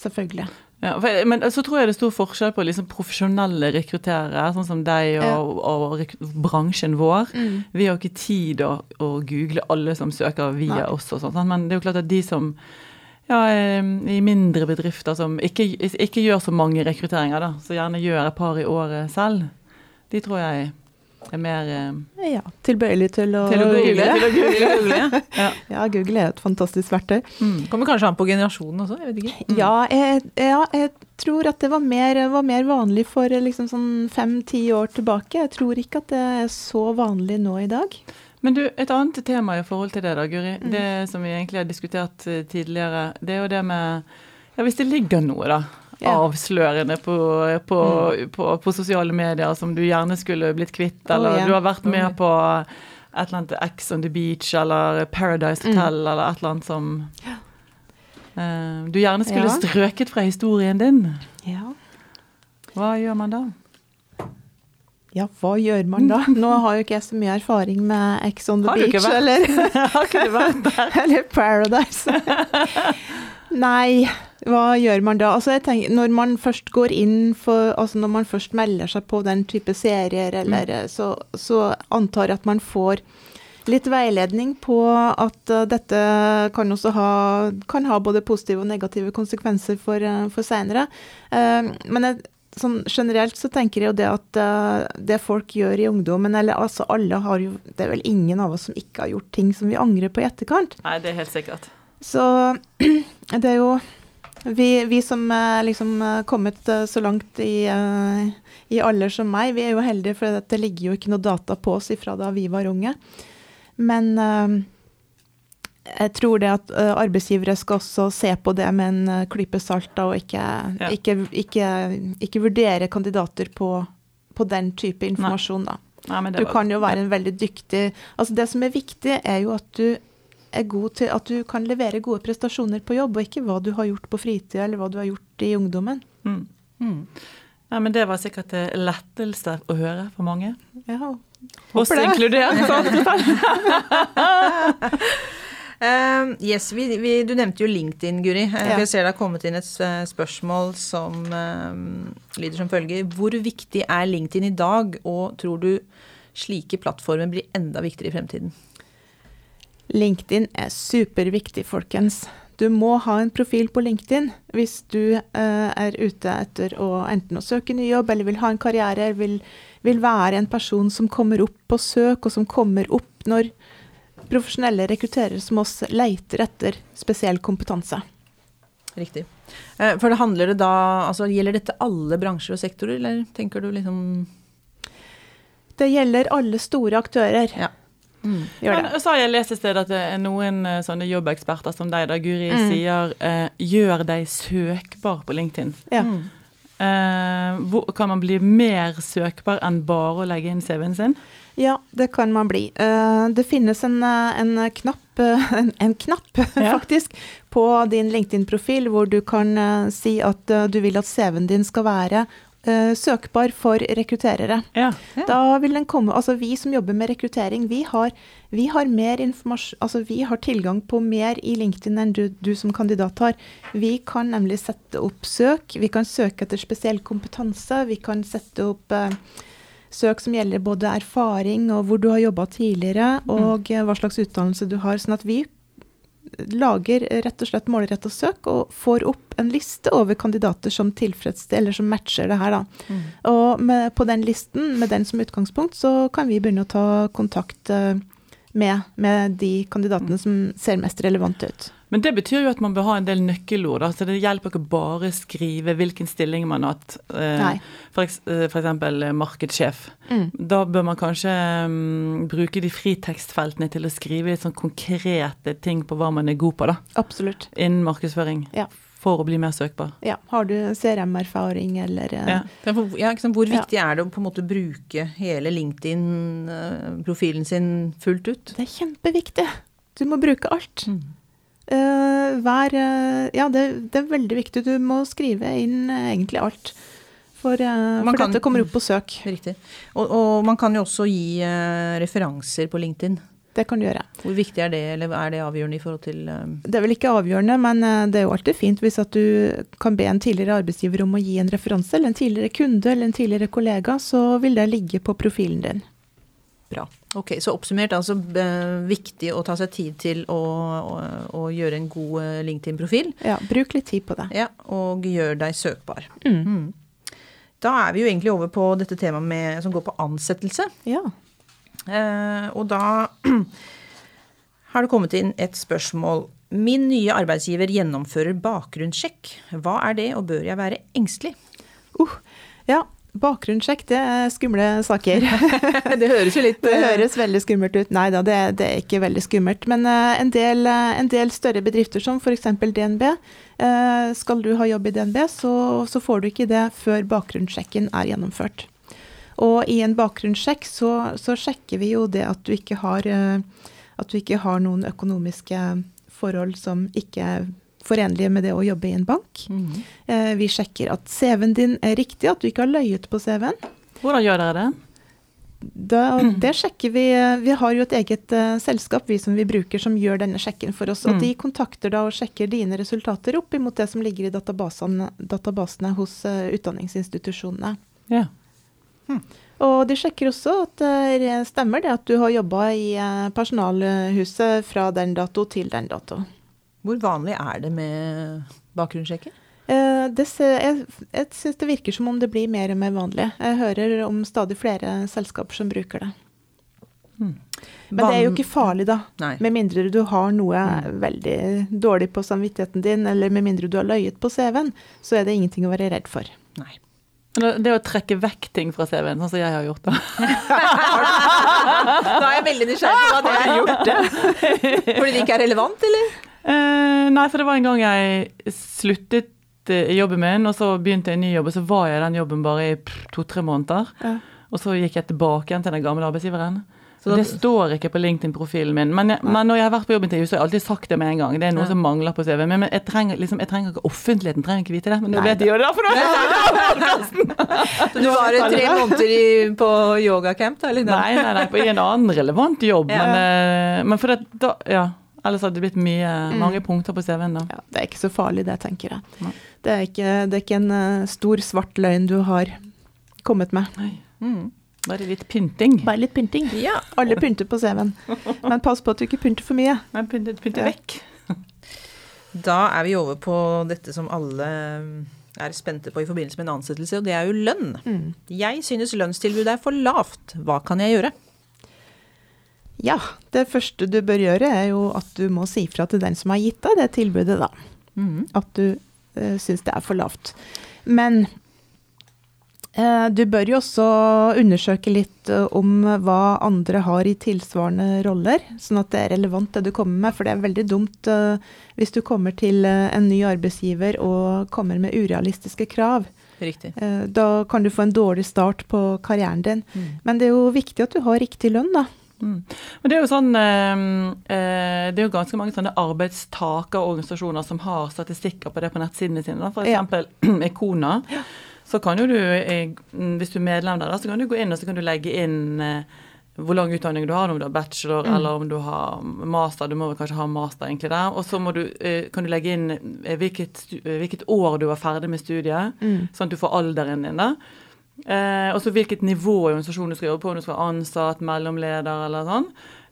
Selvfølgelig. Ja, for, men så tror jeg det er stor forskjell på liksom profesjonelle rekrutterere, sånn som deg og, og, rek- bransjen vår. Mm. Vi har ikke tid å, å google alle som søker via Nei. oss og sånn, men det er jo klart at de som ja, eh, i mindre bedrifter som ikke, ikke gjør så mange rekrutteringer, da, så gjerne gjør et par i året selv, de tror jeg er mer eh, Ja, tilbøyelig til å, til å google. Til å google, ja. Ja. Google er et fantastisk verktøy. Mm. Kommer kanskje an på generasjonen også, jeg vet ikke. Ja, jeg, ja, jeg tror at det var mer, var mer vanlig for eh, liksom sånn fem-ti år tilbake. Jeg tror ikke at det er så vanlig nå i dag. Men du, et annet tema i forhold til det da, Guri, Mm. det som vi egentlig har diskutert eh, tidligere, det er jo det med Ja, hvis det ligger noe, da. Avslørende på, på, på, på sosiale medier som du gjerne skulle blitt kvitt, eller eller yeah. du har vært med på et eller annet X on the beach eller Paradise Mm. Hotel eller et eller annet som uh, du gjerne skulle Ja. strøket fra historien din. Ja. Hva gjør man da? Ja, hva gjør man da? Nå har jo ikke jeg så mye erfaring med Ex on the Beach eller, eller Paradise. Nei, hva gjør man da? Altså tenker, Når man først går inn for Altså når man først melder seg på den type serier, eller, Mm. så, så antar jeg at man får litt veiledning på at uh, dette kan også ha, kan ha både positive og negative konsekvenser for, uh, for seinere. Men jeg, sånn generelt så tenker jeg jo det at det folk gjør i ungdommen, eller altså alle har jo Det er vel ingen av oss som ikke har gjort ting som vi angrer på i etterkant. Nei, det er helt sikkert. Så det er jo vi, vi som er liksom er kommet eh, så langt i, eh, i alder som meg, vi er jo heldige, for det ligger jo ikke noe data på oss ifra da vi var unge. Men eh, jeg tror det at eh, arbeidsgivere skal også se på det med en eh, klype salt, og ikke, Ja. ikke, ikke, ikke vurdere kandidater på, på den type informasjon, da. Nei, Du kan jo være en veldig dyktig Altså det som er viktig, er jo at du er god til at du kan levere gode prestasjoner på jobb, og ikke hva du har gjort på fritid eller hva du har gjort i ungdommen. Mm. Mm. Ja, men det var sikkert lettelse å høre for mange. Ja, Oss håper det. inkludert. Eh, yes, vi, vi, Du nevnte jo LinkedIn, Guri. Eh, Ja. Jeg ser det har kommet inn et eh, spørsmål som uh, lyder som følger. Hvor viktig er LinkedIn i dag, og tror du slike plattformer blir enda viktigere i fremtiden? LinkedIn er superviktig, folkens. Du må ha en profil på LinkedIn hvis du eh, er ute etter å enten å søke ny jobb eller vil ha en karriere, vil, vil være en person som kommer opp på søk, og som kommer opp når profesjonelle rekrutterere som oss leiter etter spesiell kompetanse. Riktig. Eh, For det handler det da Altså gjelder dette alle bransjer og sektorer, eller tenker du liksom Det gjelder alle store aktører. Ja. Mm. Gjør Men så har jeg lest et sted at det er noen eh, sånne jobbeksperter som deg, da, Guri, Mm. sier eh, gjør deg søkbar på LinkedIn. Ja. Mm. Eh, hvor, kan man bli mer søkbar enn bare å legge inn CV-en sin? Ja, det kan man bli. Eh, det finnes en, eh, en knapp, eh, en, en knapp Ja. faktisk, på din LinkedIn-profil hvor du kan eh, si at eh, du vil at CV-en din skal være eh, søkbar for rekrutterere. Ja. Ja. Da vil den komme Altså, vi som jobber med rekruttering, vi har, vi har mer informasjon Altså, vi har tilgang på mer i LinkedIn enn du, du som kandidat har. Vi kan nemlig sette opp søk. Vi kan søke etter spesiell kompetanse. Vi kan sette opp uh, søk som gjelder både erfaring og hvor du har jobba tidligere, og eh, hva slags utdannelse du har. Sånn at vi lager rett og slett målretta søk og får opp en liste over kandidater som tilfredsstiller, eller som matcher det her. Da. Mm. Og med, på den listen, med den som utgangspunkt, så kan vi begynne å ta kontakt eh, med, med de kandidatene som ser mest relevante ut. Men det betyr jo at man bør ha en del nøkkelord. da, så Det hjelper ikke bare å skrive hvilken stilling man har hatt. Eh, Nei. for, eks- eh, eh, markedssjef. Mm. Da bør man kanskje um, bruke de fritekstfeltene til å skrive litt sånn konkrete ting på hva man er god på da, Absolutt. innen markedsføring. Ja. For å bli mer søkbar. Ja. Har du CRM-erfaring eller eh, Ja. Ja, liksom, Hvor viktig? Ja. er det å på en måte bruke hele LinkedIn-profilen sin fullt ut? Det er kjempeviktig. Du må bruke alt. Mm. Uh, hver uh, Ja, det, det er veldig viktig. Du må skrive inn uh, egentlig alt. For, eh, for kan- dette kommer opp på søk. Riktig. Og, og man kan jo også gi eh, referanser på LinkedIn. Det kan du gjøre. Hvor viktig er det, eller er det avgjørende i forhold til eh, Det er vel ikke avgjørende, men eh, det er jo alltid fint hvis at du kan be en tidligere arbeidsgiver om å gi en referanse, eller en tidligere kunde eller en tidligere kollega, så vil det ligge på profilen din. Bra. Ok, Så oppsummert, altså viktig å ta seg tid til å, å, å gjøre en god eh, LinkedIn-profil. Ja, bruk litt tid på det. Ja, og gjør deg søkbar. Mm. Mm. Da er vi jo egentlig over på dette temaet med, som går på ansettelse. Ja. Eh, og da har det kommet inn et spørsmål. Min nye arbeidsgiver gjennomfører bakgrunnssjekk. Hva er det, og bør jeg være engstelig? Uh, ja. Bakgrunnssjekk, det er skumle saker. det høres jo litt Det høres veldig skummelt ut. Nei da, det, det er ikke veldig skummelt. Men eh, en, del, eh, en del større bedrifter som f.eks. DNB, eh, skal du ha jobb i DNB, så, så får du ikke det før bakgrunnssjekken er gjennomført. Og i en bakgrunnssjekk så, så sjekker vi jo det at du ikke har, eh, at du ikke har noen økonomiske forhold som ikke er forenlige med det å jobbe i en bank. Mm -hmm. Vi sjekker at CV-en din er riktig, at du ikke har løyet på CV-en. Hvordan gjør dere det? Da, det sjekker vi. Vi har jo et eget uh, selskap vi som vi bruker som gjør denne sjekken for oss. Og Mm. de kontakter da og sjekker dine resultater opp imot det som ligger i databasene, databasene hos uh, utdanningsinstitusjonene. Ja. Og de sjekker også at det stemmer det at du har jobba i eh, personalhuset fra den dato til den dato. Hvor vanlig er det med bakgrunnssjekker? Eh, Det jeg jeg syns det virker som om det blir mer og mer vanlig. Jeg hører om stadig flere selskaper som bruker det. Mm. Men det er jo ikke farlig, da. Nei. Med mindre du har noe Mm. veldig dårlig på samvittigheten din, eller med mindre du har løyet på CV-en, så er det ingenting å være redd for. Nei. Det å trekke vekk ting fra CV-en, sånn som jeg har gjort da. Da er jeg veldig nysgjerrig på hva det er gjort. det. Fordi det ikke er relevant, eller? Eh, nei, for det var en gang jeg sluttet eh, i jobben min, og så begynte jeg en ny jobb, og så var jeg i den jobben bare i to-tre måneder. Ja. Og så gikk jeg tilbake igjen til den gamle arbeidsgiveren. Så det står ikke på LinkedIn-profilen min. Men, jeg, men når jeg har vært på jobbintervju, så har jeg alltid sagt det med en gang. Det er noe Ja. som mangler på CV-en. Men, men jeg, trenger, liksom, jeg trenger ikke offentligheten trenger ikke vite det. Men nå vet de jo det, for nå du var tre måneder i, på yogacamp, da? Eller? Nei, nei, nei, på i en annen relevant jobb. Ja. Men, eh, men for det, da, ja. Ellers hadde det blitt mye, Mm. mange punkter på CV-en da. Ja, det er ikke så farlig, det, tenker jeg. Det er ikke, det er ikke en eh, stor, svart løgn du har kommet med. Nei, Mm. Bare litt pynting. Bare litt pynting. Ja. Alle pynter på CV-en. Men pass på at du ikke pynter for mye. Men pynter, pynter Ja. vekk. Da er vi over på dette som alle er spente på i forbindelse med en ansettelse, og det er jo lønn. Mm. Jeg synes lønnstilbudet er for lavt. Hva kan jeg gjøre? Ja, det første du bør gjøre, er jo at du må si fra til den som har gitt deg det tilbudet, da. Mm. At du uh, syns det er for lavt. Men eh, du bør jo også undersøke litt eh, om hva andre har i tilsvarende roller, sånn at det er relevant det du kommer med. For det er veldig dumt eh, hvis du kommer til eh, en ny arbeidsgiver og kommer med urealistiske krav. Riktig. Eh, da kan du få en dårlig start på karrieren din. Mm. Men det er jo viktig at du har riktig lønn, da. Mm. Men det er jo sånn eh, eh, Det er jo ganske mange sånne arbeidstakerorganisasjoner som har statistikker på det på nettsidene sine. For Ja. Ekona. Ekona. Så kan jo du, eh, hvis du er medlem der, så kan du gå inn og så kan du legge inn eh, hvor lang utdanning du har, om du har bachelor Mm. eller om du har master. Du må vel kanskje ha master egentlig der. Og så eh, kan du legge inn hvilket, hvilket år du var ferdig med studiet, Mm. sånn at du får alderen din der. Eh, og så hvilket nivå i organisasjonen du skal jobbe på, om du skal være ansatt, mellomleder eller sånn.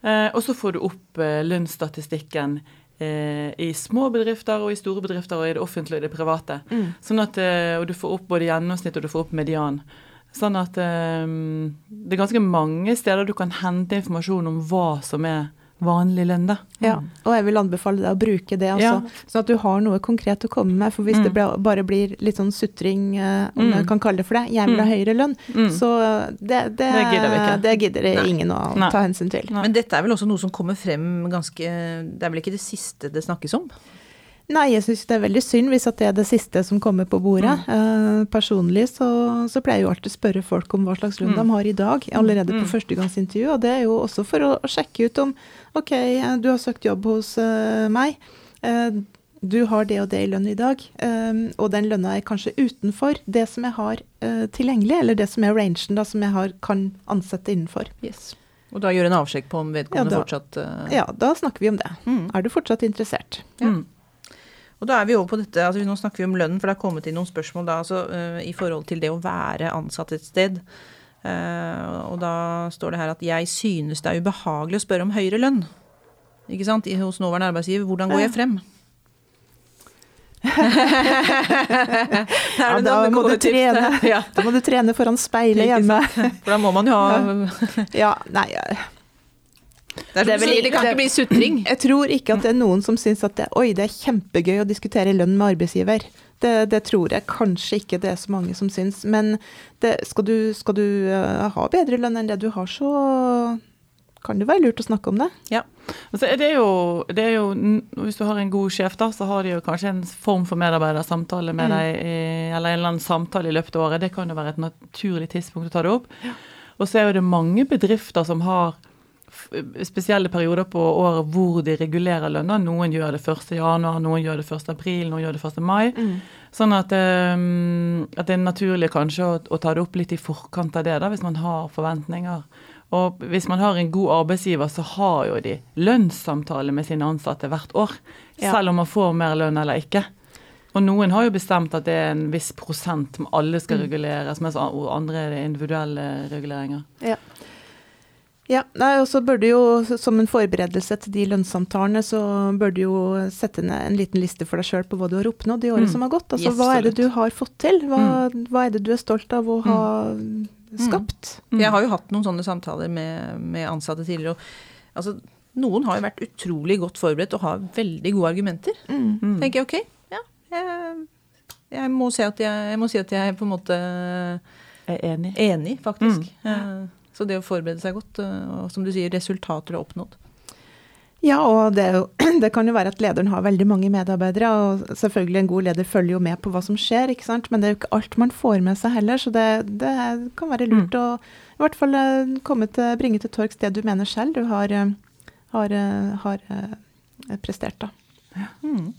Eh, og så får du opp eh, lønnsstatistikken i små bedrifter og i store bedrifter og i det offentlige og i det private. Mm. Sånn at, eh, og du får opp både gjennomsnitt og du får opp median. Sånn at eh, det er ganske mange steder du kan hente informasjon om hva som er vanlig lønn, da. Ja, og jeg vil anbefale deg å bruke det, altså, Ja. sånn at du har noe konkret å komme med. For hvis Mm. det bare blir litt sånn sutring, eh, om Mm. jeg kan kalle det for det, jeg vil ha Mm. høyere lønn, Mm. så det, det, Det gidder det gidder ingen å Nei. ta hensyn til. Nei. Men dette er vel også noe som kommer frem ganske Det er vel ikke det siste det snakkes om? Nei, jeg syns det er veldig synd hvis at det er det siste som kommer på bordet. Mm. Eh, personlig så, så pleier jeg jo alltid å spørre folk om hva slags lønn Mm. de har i dag, allerede Mm. på førstegangsintervju. Og det er jo også for å, sjekke ut om OK, eh, du har søkt jobb hos uh, meg. Uh, du har det og det i lønn i dag, um, og den lønna er kanskje utenfor det som jeg har uh, tilgjengelig, eller det som er rangen da, som jeg har, kan ansette innenfor. Yes. Og da gjøre en avsjekk på om vedkommende Ja, da- fortsatt uh... Ja, da snakker vi om det. Mm. Er du fortsatt interessert? Ja. Mm. Og da er vi over på dette, altså Nå snakker vi om lønn, for det har kommet inn noen spørsmål da, altså, uh, i forhold til det å være ansatt et sted. Uh, og da står det her at 'jeg synes det er ubehagelig å spørre om høyere lønn'. Ikke sant? I, hos nåværende arbeidsgiver. Hvordan går jeg frem? Ja, da må du trene. Ja, Da må du trene foran speilet hjemme. for da må man jo ha Ja, nei, Det, Det vel- det kan ikke bli sutring. jeg tror ikke at det er noen som syns at det, oi, det er kjempegøy å diskutere lønn med arbeidsgiver. Det, det tror jeg kanskje ikke det er så mange som syns. Men det, skal du, skal du eh, ha bedre lønn enn det du har, så kan det være lurt å snakke om det. Ja. Altså, det er jo, det er jo, hvis du har en god sjef, da, så har de jo kanskje en form for medarbeidersamtale med Mm. deg, eller en eller annen samtale i løpet av året. Det kan jo være et naturlig tidspunkt å ta det opp. Og så er jo det mange bedrifter som har spesielle perioder på året hvor de regulerer lønna. Noen gjør det 1. januar, noen gjør det 1. april, noen gjør det 1. mai. Sånn at, um, at det er naturlig kanskje å, å ta det opp litt i forkant av det, da, hvis man har forventninger. Og hvis man har en god arbeidsgiver, så har jo de lønnssamtale med sine ansatte hvert år. Ja. Selv om man får mer lønn eller ikke. Og noen har jo bestemt at det er en viss prosent som alle skal Mm. reguleres, mens andre er det individuelle reguleringer. Ja, nei, og så bør du jo som en forberedelse til de lønnssamtalene, så bør du jo sette ned en liten liste for deg sjøl på hva du har oppnådd i året Mm. som har gått. Altså Yes, hva er det du har fått til? Hva, hva er det du er stolt av å ha skapt? Mm. Jeg har jo hatt noen sånne samtaler med, med ansatte tidligere. Og, altså, noen har jo vært utrolig godt forberedt og har veldig gode argumenter. Mm. Mm. tenker jeg ok, ja, jeg, jeg, må si at jeg, jeg må si at jeg er på en måte er enig. enig, faktisk. Eh, Så det å forberede seg godt, eh, og som du sier, resultater er oppnådd. Ja, og det, jo, det kan jo være at lederen har veldig mange medarbeidere, og selvfølgelig en god leder følger jo med på hva som skjer, ikke sant? men det er jo ikke alt man får med seg heller, så det, det kan være lurt å i hvert fall eh, komme til, bringe til torgs det du mener selv du har, eh, har, har prestert. da. Mm.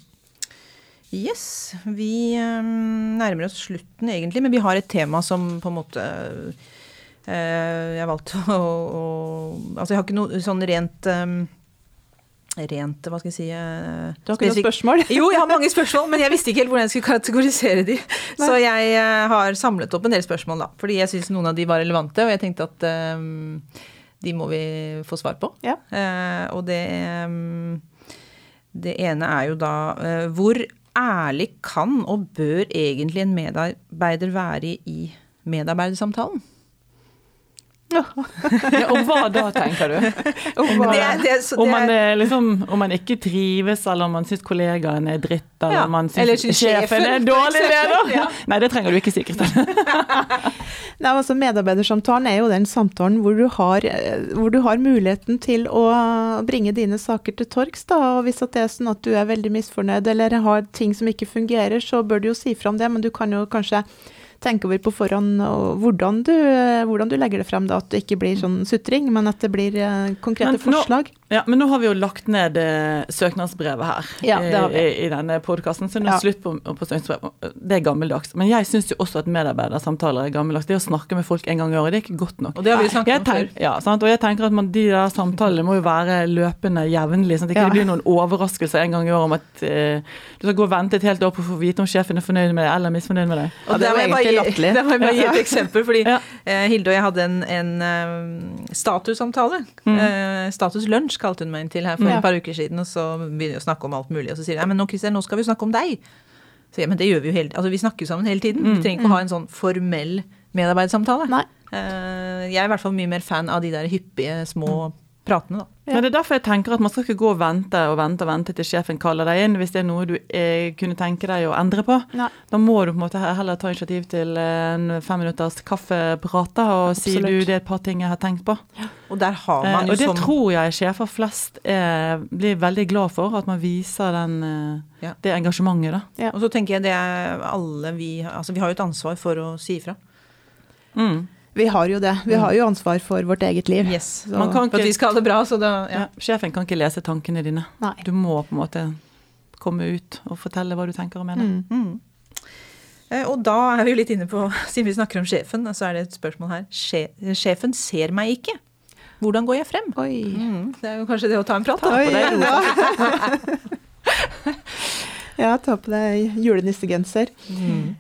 Yes, vi nærmer oss slutten egentlig, men vi har et tema som på en måte Jeg valgte å, å Altså, jeg har ikke noe sånn rent um, Rent, hva skal jeg si uh, Du har ikke noen spørsmål? Jo, jeg har mange spørsmål, men jeg visste ikke helt hvordan jeg skulle kategorisere de. Så jeg uh, har samlet opp en del spørsmål, da. Fordi jeg syns noen av de var relevante, og jeg tenkte at um, de må vi få svar på. Ja. Uh, og det, um, Det ene er jo da eh, hvor ærlig kan og bør egentlig en medarbeider være i medarbeidersamtalen? Ja, og hva da, tenker du? Om, Det det, det om, man, liksom, om man ikke trives, eller om man syns kollegaen er dritt, eller Ja, om man syns sjefen sjefen, er dårlig leder. ja. Nei, det trenger du ikke sikkert. Nei, altså Medarbeidersamtalen er jo den samtalen hvor du har, eh, hvor du har muligheten til å bringe dine saker til torgs. da, og Hvis at det er sånn at du er veldig misfornøyd eller har ting som ikke fungerer, så bør du jo si fra om det, men du kan jo kanskje tenke over på forhånd og hvordan, du, hvordan du legger det frem. da, At det ikke blir sånn sutring, men at det blir eh, konkrete Men forslag. Ja, Men nå har vi jo lagt ned eh, søknadsbrevet her Ja, det har vi. i, i denne podkasten, så nå Ja. slutt på, på søknadsbrevet. Det er gammeldags. Men jeg syns jo også at medarbeidersamtaler er gammeldags. Det å snakke med folk en gang i året, det er ikke godt nok. Og det har vi snakket Jeg om før. ja, sant? Og jeg tenker at man, de der samtalene må jo være løpende jevnlig, sånn at det ikke Ja. blir noen overraskelser en gang i året om at eh, du skal gå og vente et helt år på å få vite om sjefen er fornøyd med deg eller misfornøyd med deg. Ja, det det var egentlig latterlig. Det må jeg bare gi et eksempel, fordi Ja. eh, Hilde og jeg hadde en, en um, statussamtale. Mm. Eh, statuslunsj kalte hun meg inn til her for Ja. et par uker siden, og så begynner vi å snakke om alt mulig, og så sier jeg men nå Christian, nå skal vi snakke om deg. Så jeg, men det gjør vi jo hele Altså vi snakker jo sammen hele tiden. Mm. Vi trenger ikke å ha en sånn formell medarbeidersamtale. Nei. Eh, jeg er i hvert fall mye mer fan av de der hyppige små pratene, da. Ja. Men det er derfor jeg tenker at man skal ikke gå og vente og vente og vente til sjefen kaller deg inn, hvis det er noe du eh, kunne tenke deg å endre på. Nei. Da må du på en måte heller ta initiativ til en femminutters kaffeprat og si du, det er et par ting jeg har tenkt på. Og der har Eh, man jo og det som tror jeg sjefer flest er, blir veldig glad for, at man viser den, eh, Ja. det engasjementet. da. Ja. Og så tenker jeg det er alle vi Altså vi har jo et ansvar for å si ifra. Mm. Vi har jo det. Vi har jo ansvar for vårt eget liv. Yes. Så- Man kan For at vi skal ha det bra, så da ja. Ja. Sjefen kan ikke lese tankene dine. Nei. Du må på en måte komme ut og fortelle hva du tenker og mener. Mm. Mm. Eh, Og da er vi jo litt inne på, siden vi snakker om sjefen, så er det et spørsmål her. Sje- Sjefen ser meg ikke. Hvordan går jeg frem? Mm, det er jo kanskje det å ta en prat. På det. ja. ja, ta på deg julenissegenser. Mm.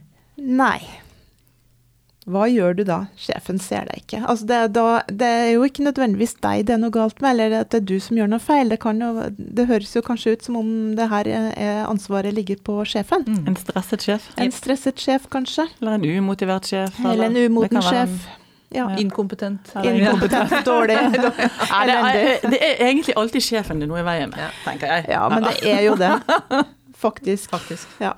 Nei. Hva gjør du da? Sjefen ser deg ikke. Altså det, da, det er jo ikke nødvendigvis deg det er noe galt med, eller at det er du som gjør noe feil. Det, kan jo, det høres jo kanskje ut som om det her er ansvaret ligger på sjefen. Mm. En stresset sjef, En stresset sjef, kanskje. eller en umotivert sjef. Eller en det umoten en- sjef. Ja. Inkompetent. Eller- Inkompetent, dårlig. Det, Elendig. er, det er egentlig alltid sjefen det er noe i veien med, tenker jeg. Ja, men det er jo det. Faktisk. Faktisk. Ja.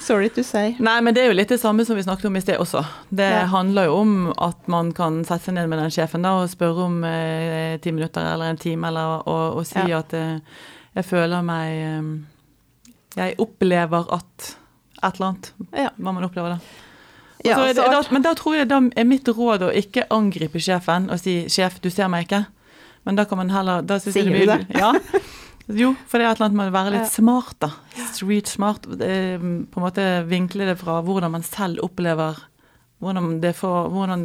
Sorry to say. Nei, men det er jo litt det samme som vi snakket om i sted også. Det Ja. handler jo om at man kan sette seg ned med den sjefen da, og spørre om eh, ti minutter eller en time, eller, og, og si Ja. at eh, jeg føler meg eh, Jeg opplever at et eller annet. Ja. Hva man opplever da. Det, da, men da tror jeg da er mitt råd å ikke angripe sjefen og si 'sjef, du ser meg ikke'. Men da kan man heller da synes jeg Sier blir- du det? Ja. Jo, for det er et eller annet med å være litt smart, da. Street smart. eh, På en måte vinkle det fra hvordan man selv opplever hvordan, det får, hvordan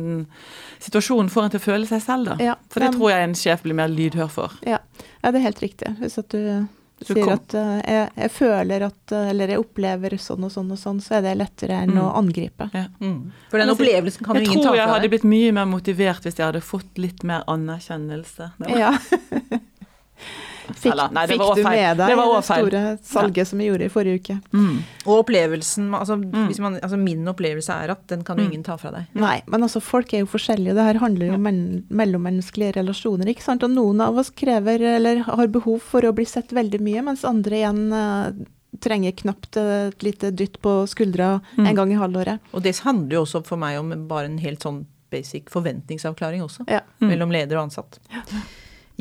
situasjonen får en til å føle seg selv, da. Ja, For det men- tror jeg en sjef blir mer lydhør for. Ja, ja det er helt riktig. Hvis at du Så sier kom- at uh, jeg, jeg føler at uh, Eller jeg opplever sånn og sånn og sånn, så er det lettere enn Mm. å angripe. Ja. Mm. For den opplevelsen kan jo ingen ta tror jeg hadde blitt mye mer motivert hvis jeg hadde fått litt mer anerkjennelse. Ja. Fikk, Eller, nei, det fikk var du med Det deg var det store salget som vi gjorde i forrige uke? Mm. Og opplevelsen altså, Mm. hvis man, altså Min opplevelse er at den kan jo Mm. ingen ta fra deg. Nei, men altså folk er jo forskjellige. Det her handler jo om men mellommenneskelige relasjoner. ikke sant? Og noen av oss krever eller har behov for å bli sett veldig mye, mens andre igjen eh, trenger knapt et lite dytt på skuldra Mm. en gang i halvåret. Og det handler jo også for meg om bare en helt sånn basic forventningsavklaring også. Ja. Mm. Mellom leder og ansatt.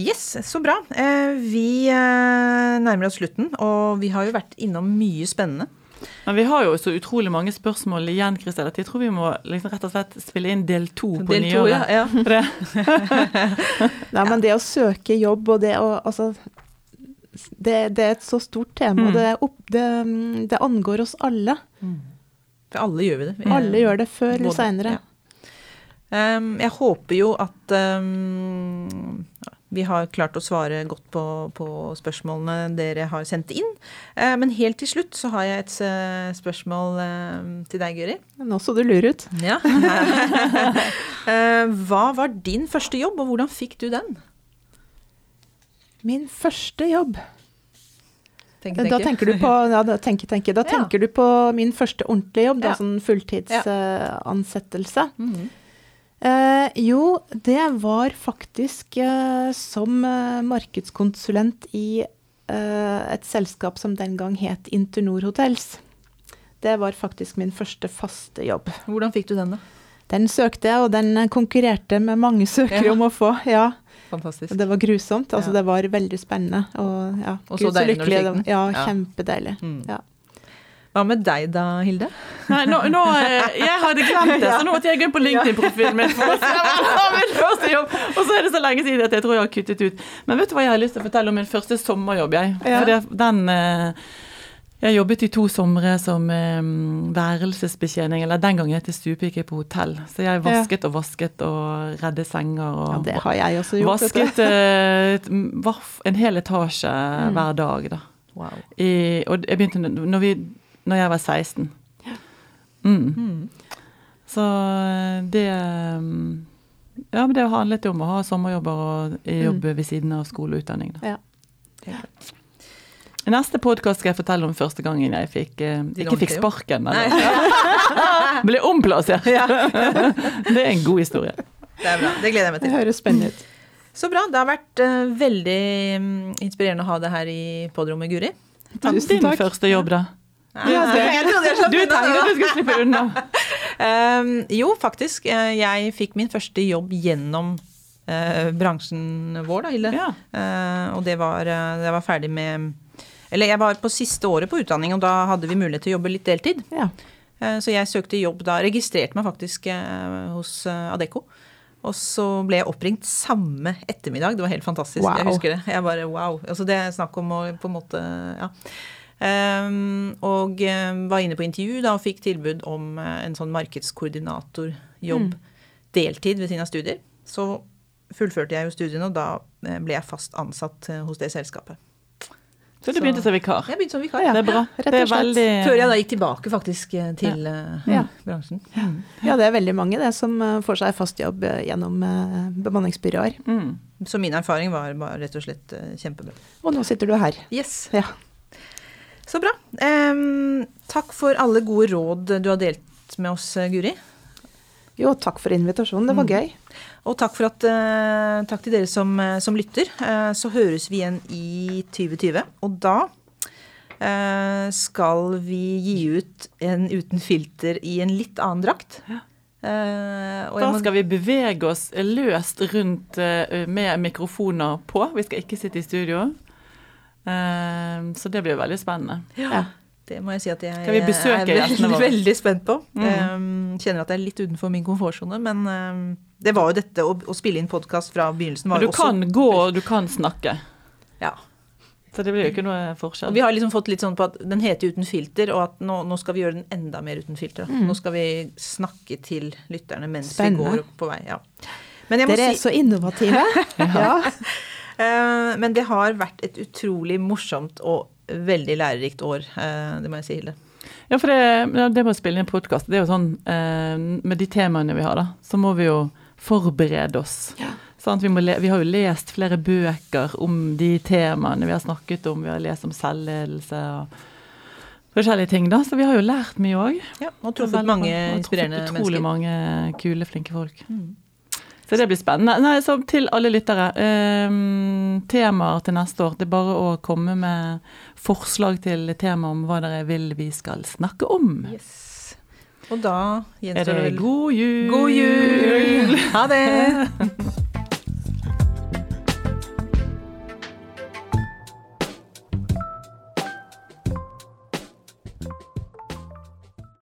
Yes, så bra. Eh, Vi eh, nærmer oss slutten, og vi har jo vært innom mye spennende. Men vi har jo så utrolig mange spørsmål igjen, Kristel, at jeg tror vi må liksom rett og slett spille inn del to på Del nyåret. ja. ja. Nei, men det å søke jobb og det å Altså, det, det er et så stort tema. og Mm. Det, opp, det, mm, det angår oss alle. For alle gjør vi det. Vi- Alle gjør det før eller seinere. ja. Um, jeg håper jo at um, vi har klart å svare godt på, på spørsmålene dere har sendt inn. Eh, men helt til slutt så har jeg et eh, spørsmål eh, til deg, Guri. Nå så du lur ut. Ja. Eh, hva var din første jobb, og hvordan fikk du den? Min første jobb Tenke, Da tenker du på, ja, da, tenke, tenke. Da Ja. tenker du på min første ordentlige jobb, da, sånn fulltidsansettelse. Mhm. Eh, jo, det var faktisk eh, som eh, markedskonsulent i eh, et selskap som den gang het Internor Hotels. Det var faktisk min første faste jobb. Hvordan fikk du den, da? Den søkte jeg, og den konkurrerte med mange søkere Ja. om å få. Ja, Fantastisk. det var grusomt. Altså, Ja. Det var veldig spennende. Og, ja, Og så deilig når du fikk den. Ja, Ja. kjempedeilig. Mm. Ja. Hva med deg da, Hilde? Nei, nå, nå, eh, jeg hadde glemt det, så nå måtte jeg gå inn på LinkedIn-profilen min for å se min første jobb. Og så er det så lenge siden at jeg tror jeg har kuttet ut. Men vet du hva jeg har lyst til å fortelle om min første sommerjobb, jeg? Ja. For det, den eh, Jeg jobbet i to somre som eh, værelsesbetjening, eller den gangen het det stupike på hotell. Så jeg vasket og vasket og redde senger og ja, det har jeg også gjort. vasket en hel etasje Mm. hver dag, da. Wow. I, og jeg begynte når, vi, når jeg var 16. Mm. Mm. Så eh, det um, Ja, men det handlet jo om å ha sommerjobber og jobbe ved siden av skole og utdanning. Da. Ja. I neste podkast skal jeg fortelle om første gangen jeg fikk eh, ikke fikk sparken, men ble omplassert. det er en god historie. Det er bra. Det gleder jeg meg Det til. høres spennende ut. Så bra. Det har vært uh, veldig mm, inspirerende å ha det her i podrommet, Guri. Tusen din første jobb, da? Ja, jeg trodde jeg slapp Du unna tenkte at du skulle slippe unna. Um, jo, faktisk. eh, Jeg fikk min første jobb gjennom uh, bransjen vår, da, Hilde. Ja. Uh, og det var, jeg var ferdig med Eller jeg var på siste året på utdanning, og da hadde vi mulighet til å jobbe litt deltid. Ja. Uh, så jeg søkte jobb da. Registrerte meg faktisk hos Adecco. Og så ble jeg oppringt samme ettermiddag. Det var helt fantastisk. Wow. Jeg husker det. Jeg bare wow. Altså det er snakk om å på en måte Ja. Ehm, og eh, var inne på intervju da og fikk tilbud om eh, en sånn markedskoordinatorjobb deltid ved siden av studier. Så fullførte jeg jo studiene, og da eh, ble jeg fast ansatt hos det selskapet. Så du begynte som vikar. Jeg begynte som vikar. Ja. Det er bra. rett og slett. Før jeg da gikk tilbake faktisk til Ja. bransjen. ja, det er veldig mange det som får seg fast jobb gjennom bemanningsbyråer. mm. Så min erfaring var bare rett og slett kjempebra. Og nå sitter du her. Yes. Ja. Så bra. Um, takk for alle gode råd du har delt med oss, eh, Guri. Jo, takk for invitasjonen. Det var Mm. gøy. Og takk, for at, uh, takk til dere som, eh, som lytter. Uh, så høres vi igjen i 2020. Og da uh, skal vi gi ut en uten filter i en litt annen drakt. Eh, og Da må- skal vi bevege oss løst rundt med mikrofoner på. Vi skal ikke sitte i studio. Eh, Så det blir veldig spennende. Ja. Det må jeg si at jeg er veldig, veldig spent på. Mm. Um, kjenner at jeg er litt utenfor min komfortsone, men um, det var jo dette å, å spille inn podkast fra begynnelsen Men var du jo også kan gå, og du kan snakke. Ja. Så det blir jo ikke noe Og forskjell. vi har liksom fått litt sånn på at den heter Uten filter, og at nå, nå skal vi gjøre den enda mer uten filter. Mm. Nå skal vi snakke til lytterne mens Spennende. vi går på vei. Ja. Men, jeg må Dere er si, så innovative. ja. Eh, men det har vært et utrolig morsomt og veldig lærerikt år. eh, det må jeg si, Hilde. Ja, for det, ja, det med å spille inn podkast, det er jo sånn eh, Med de temaene vi har, da, så må vi jo forberede oss. Sant? Vi, må le, vi har jo lest flere bøker om de temaene vi har snakket om. Vi har lest om selvledelse og forskjellige ting, da. Så vi har jo lært mye òg. Ja, og truffet mange inspirerende mennesker. Utrolig mennesker. mange kule, flinke folk. Mm. Så det blir spennende. Nei, så til alle lyttere. Eh, temaer til neste år. Det er bare å komme med forslag til tema om hva dere vil vi skal snakke om. Yes. Og da gjenstår det vel god jul? God jul! Ha det!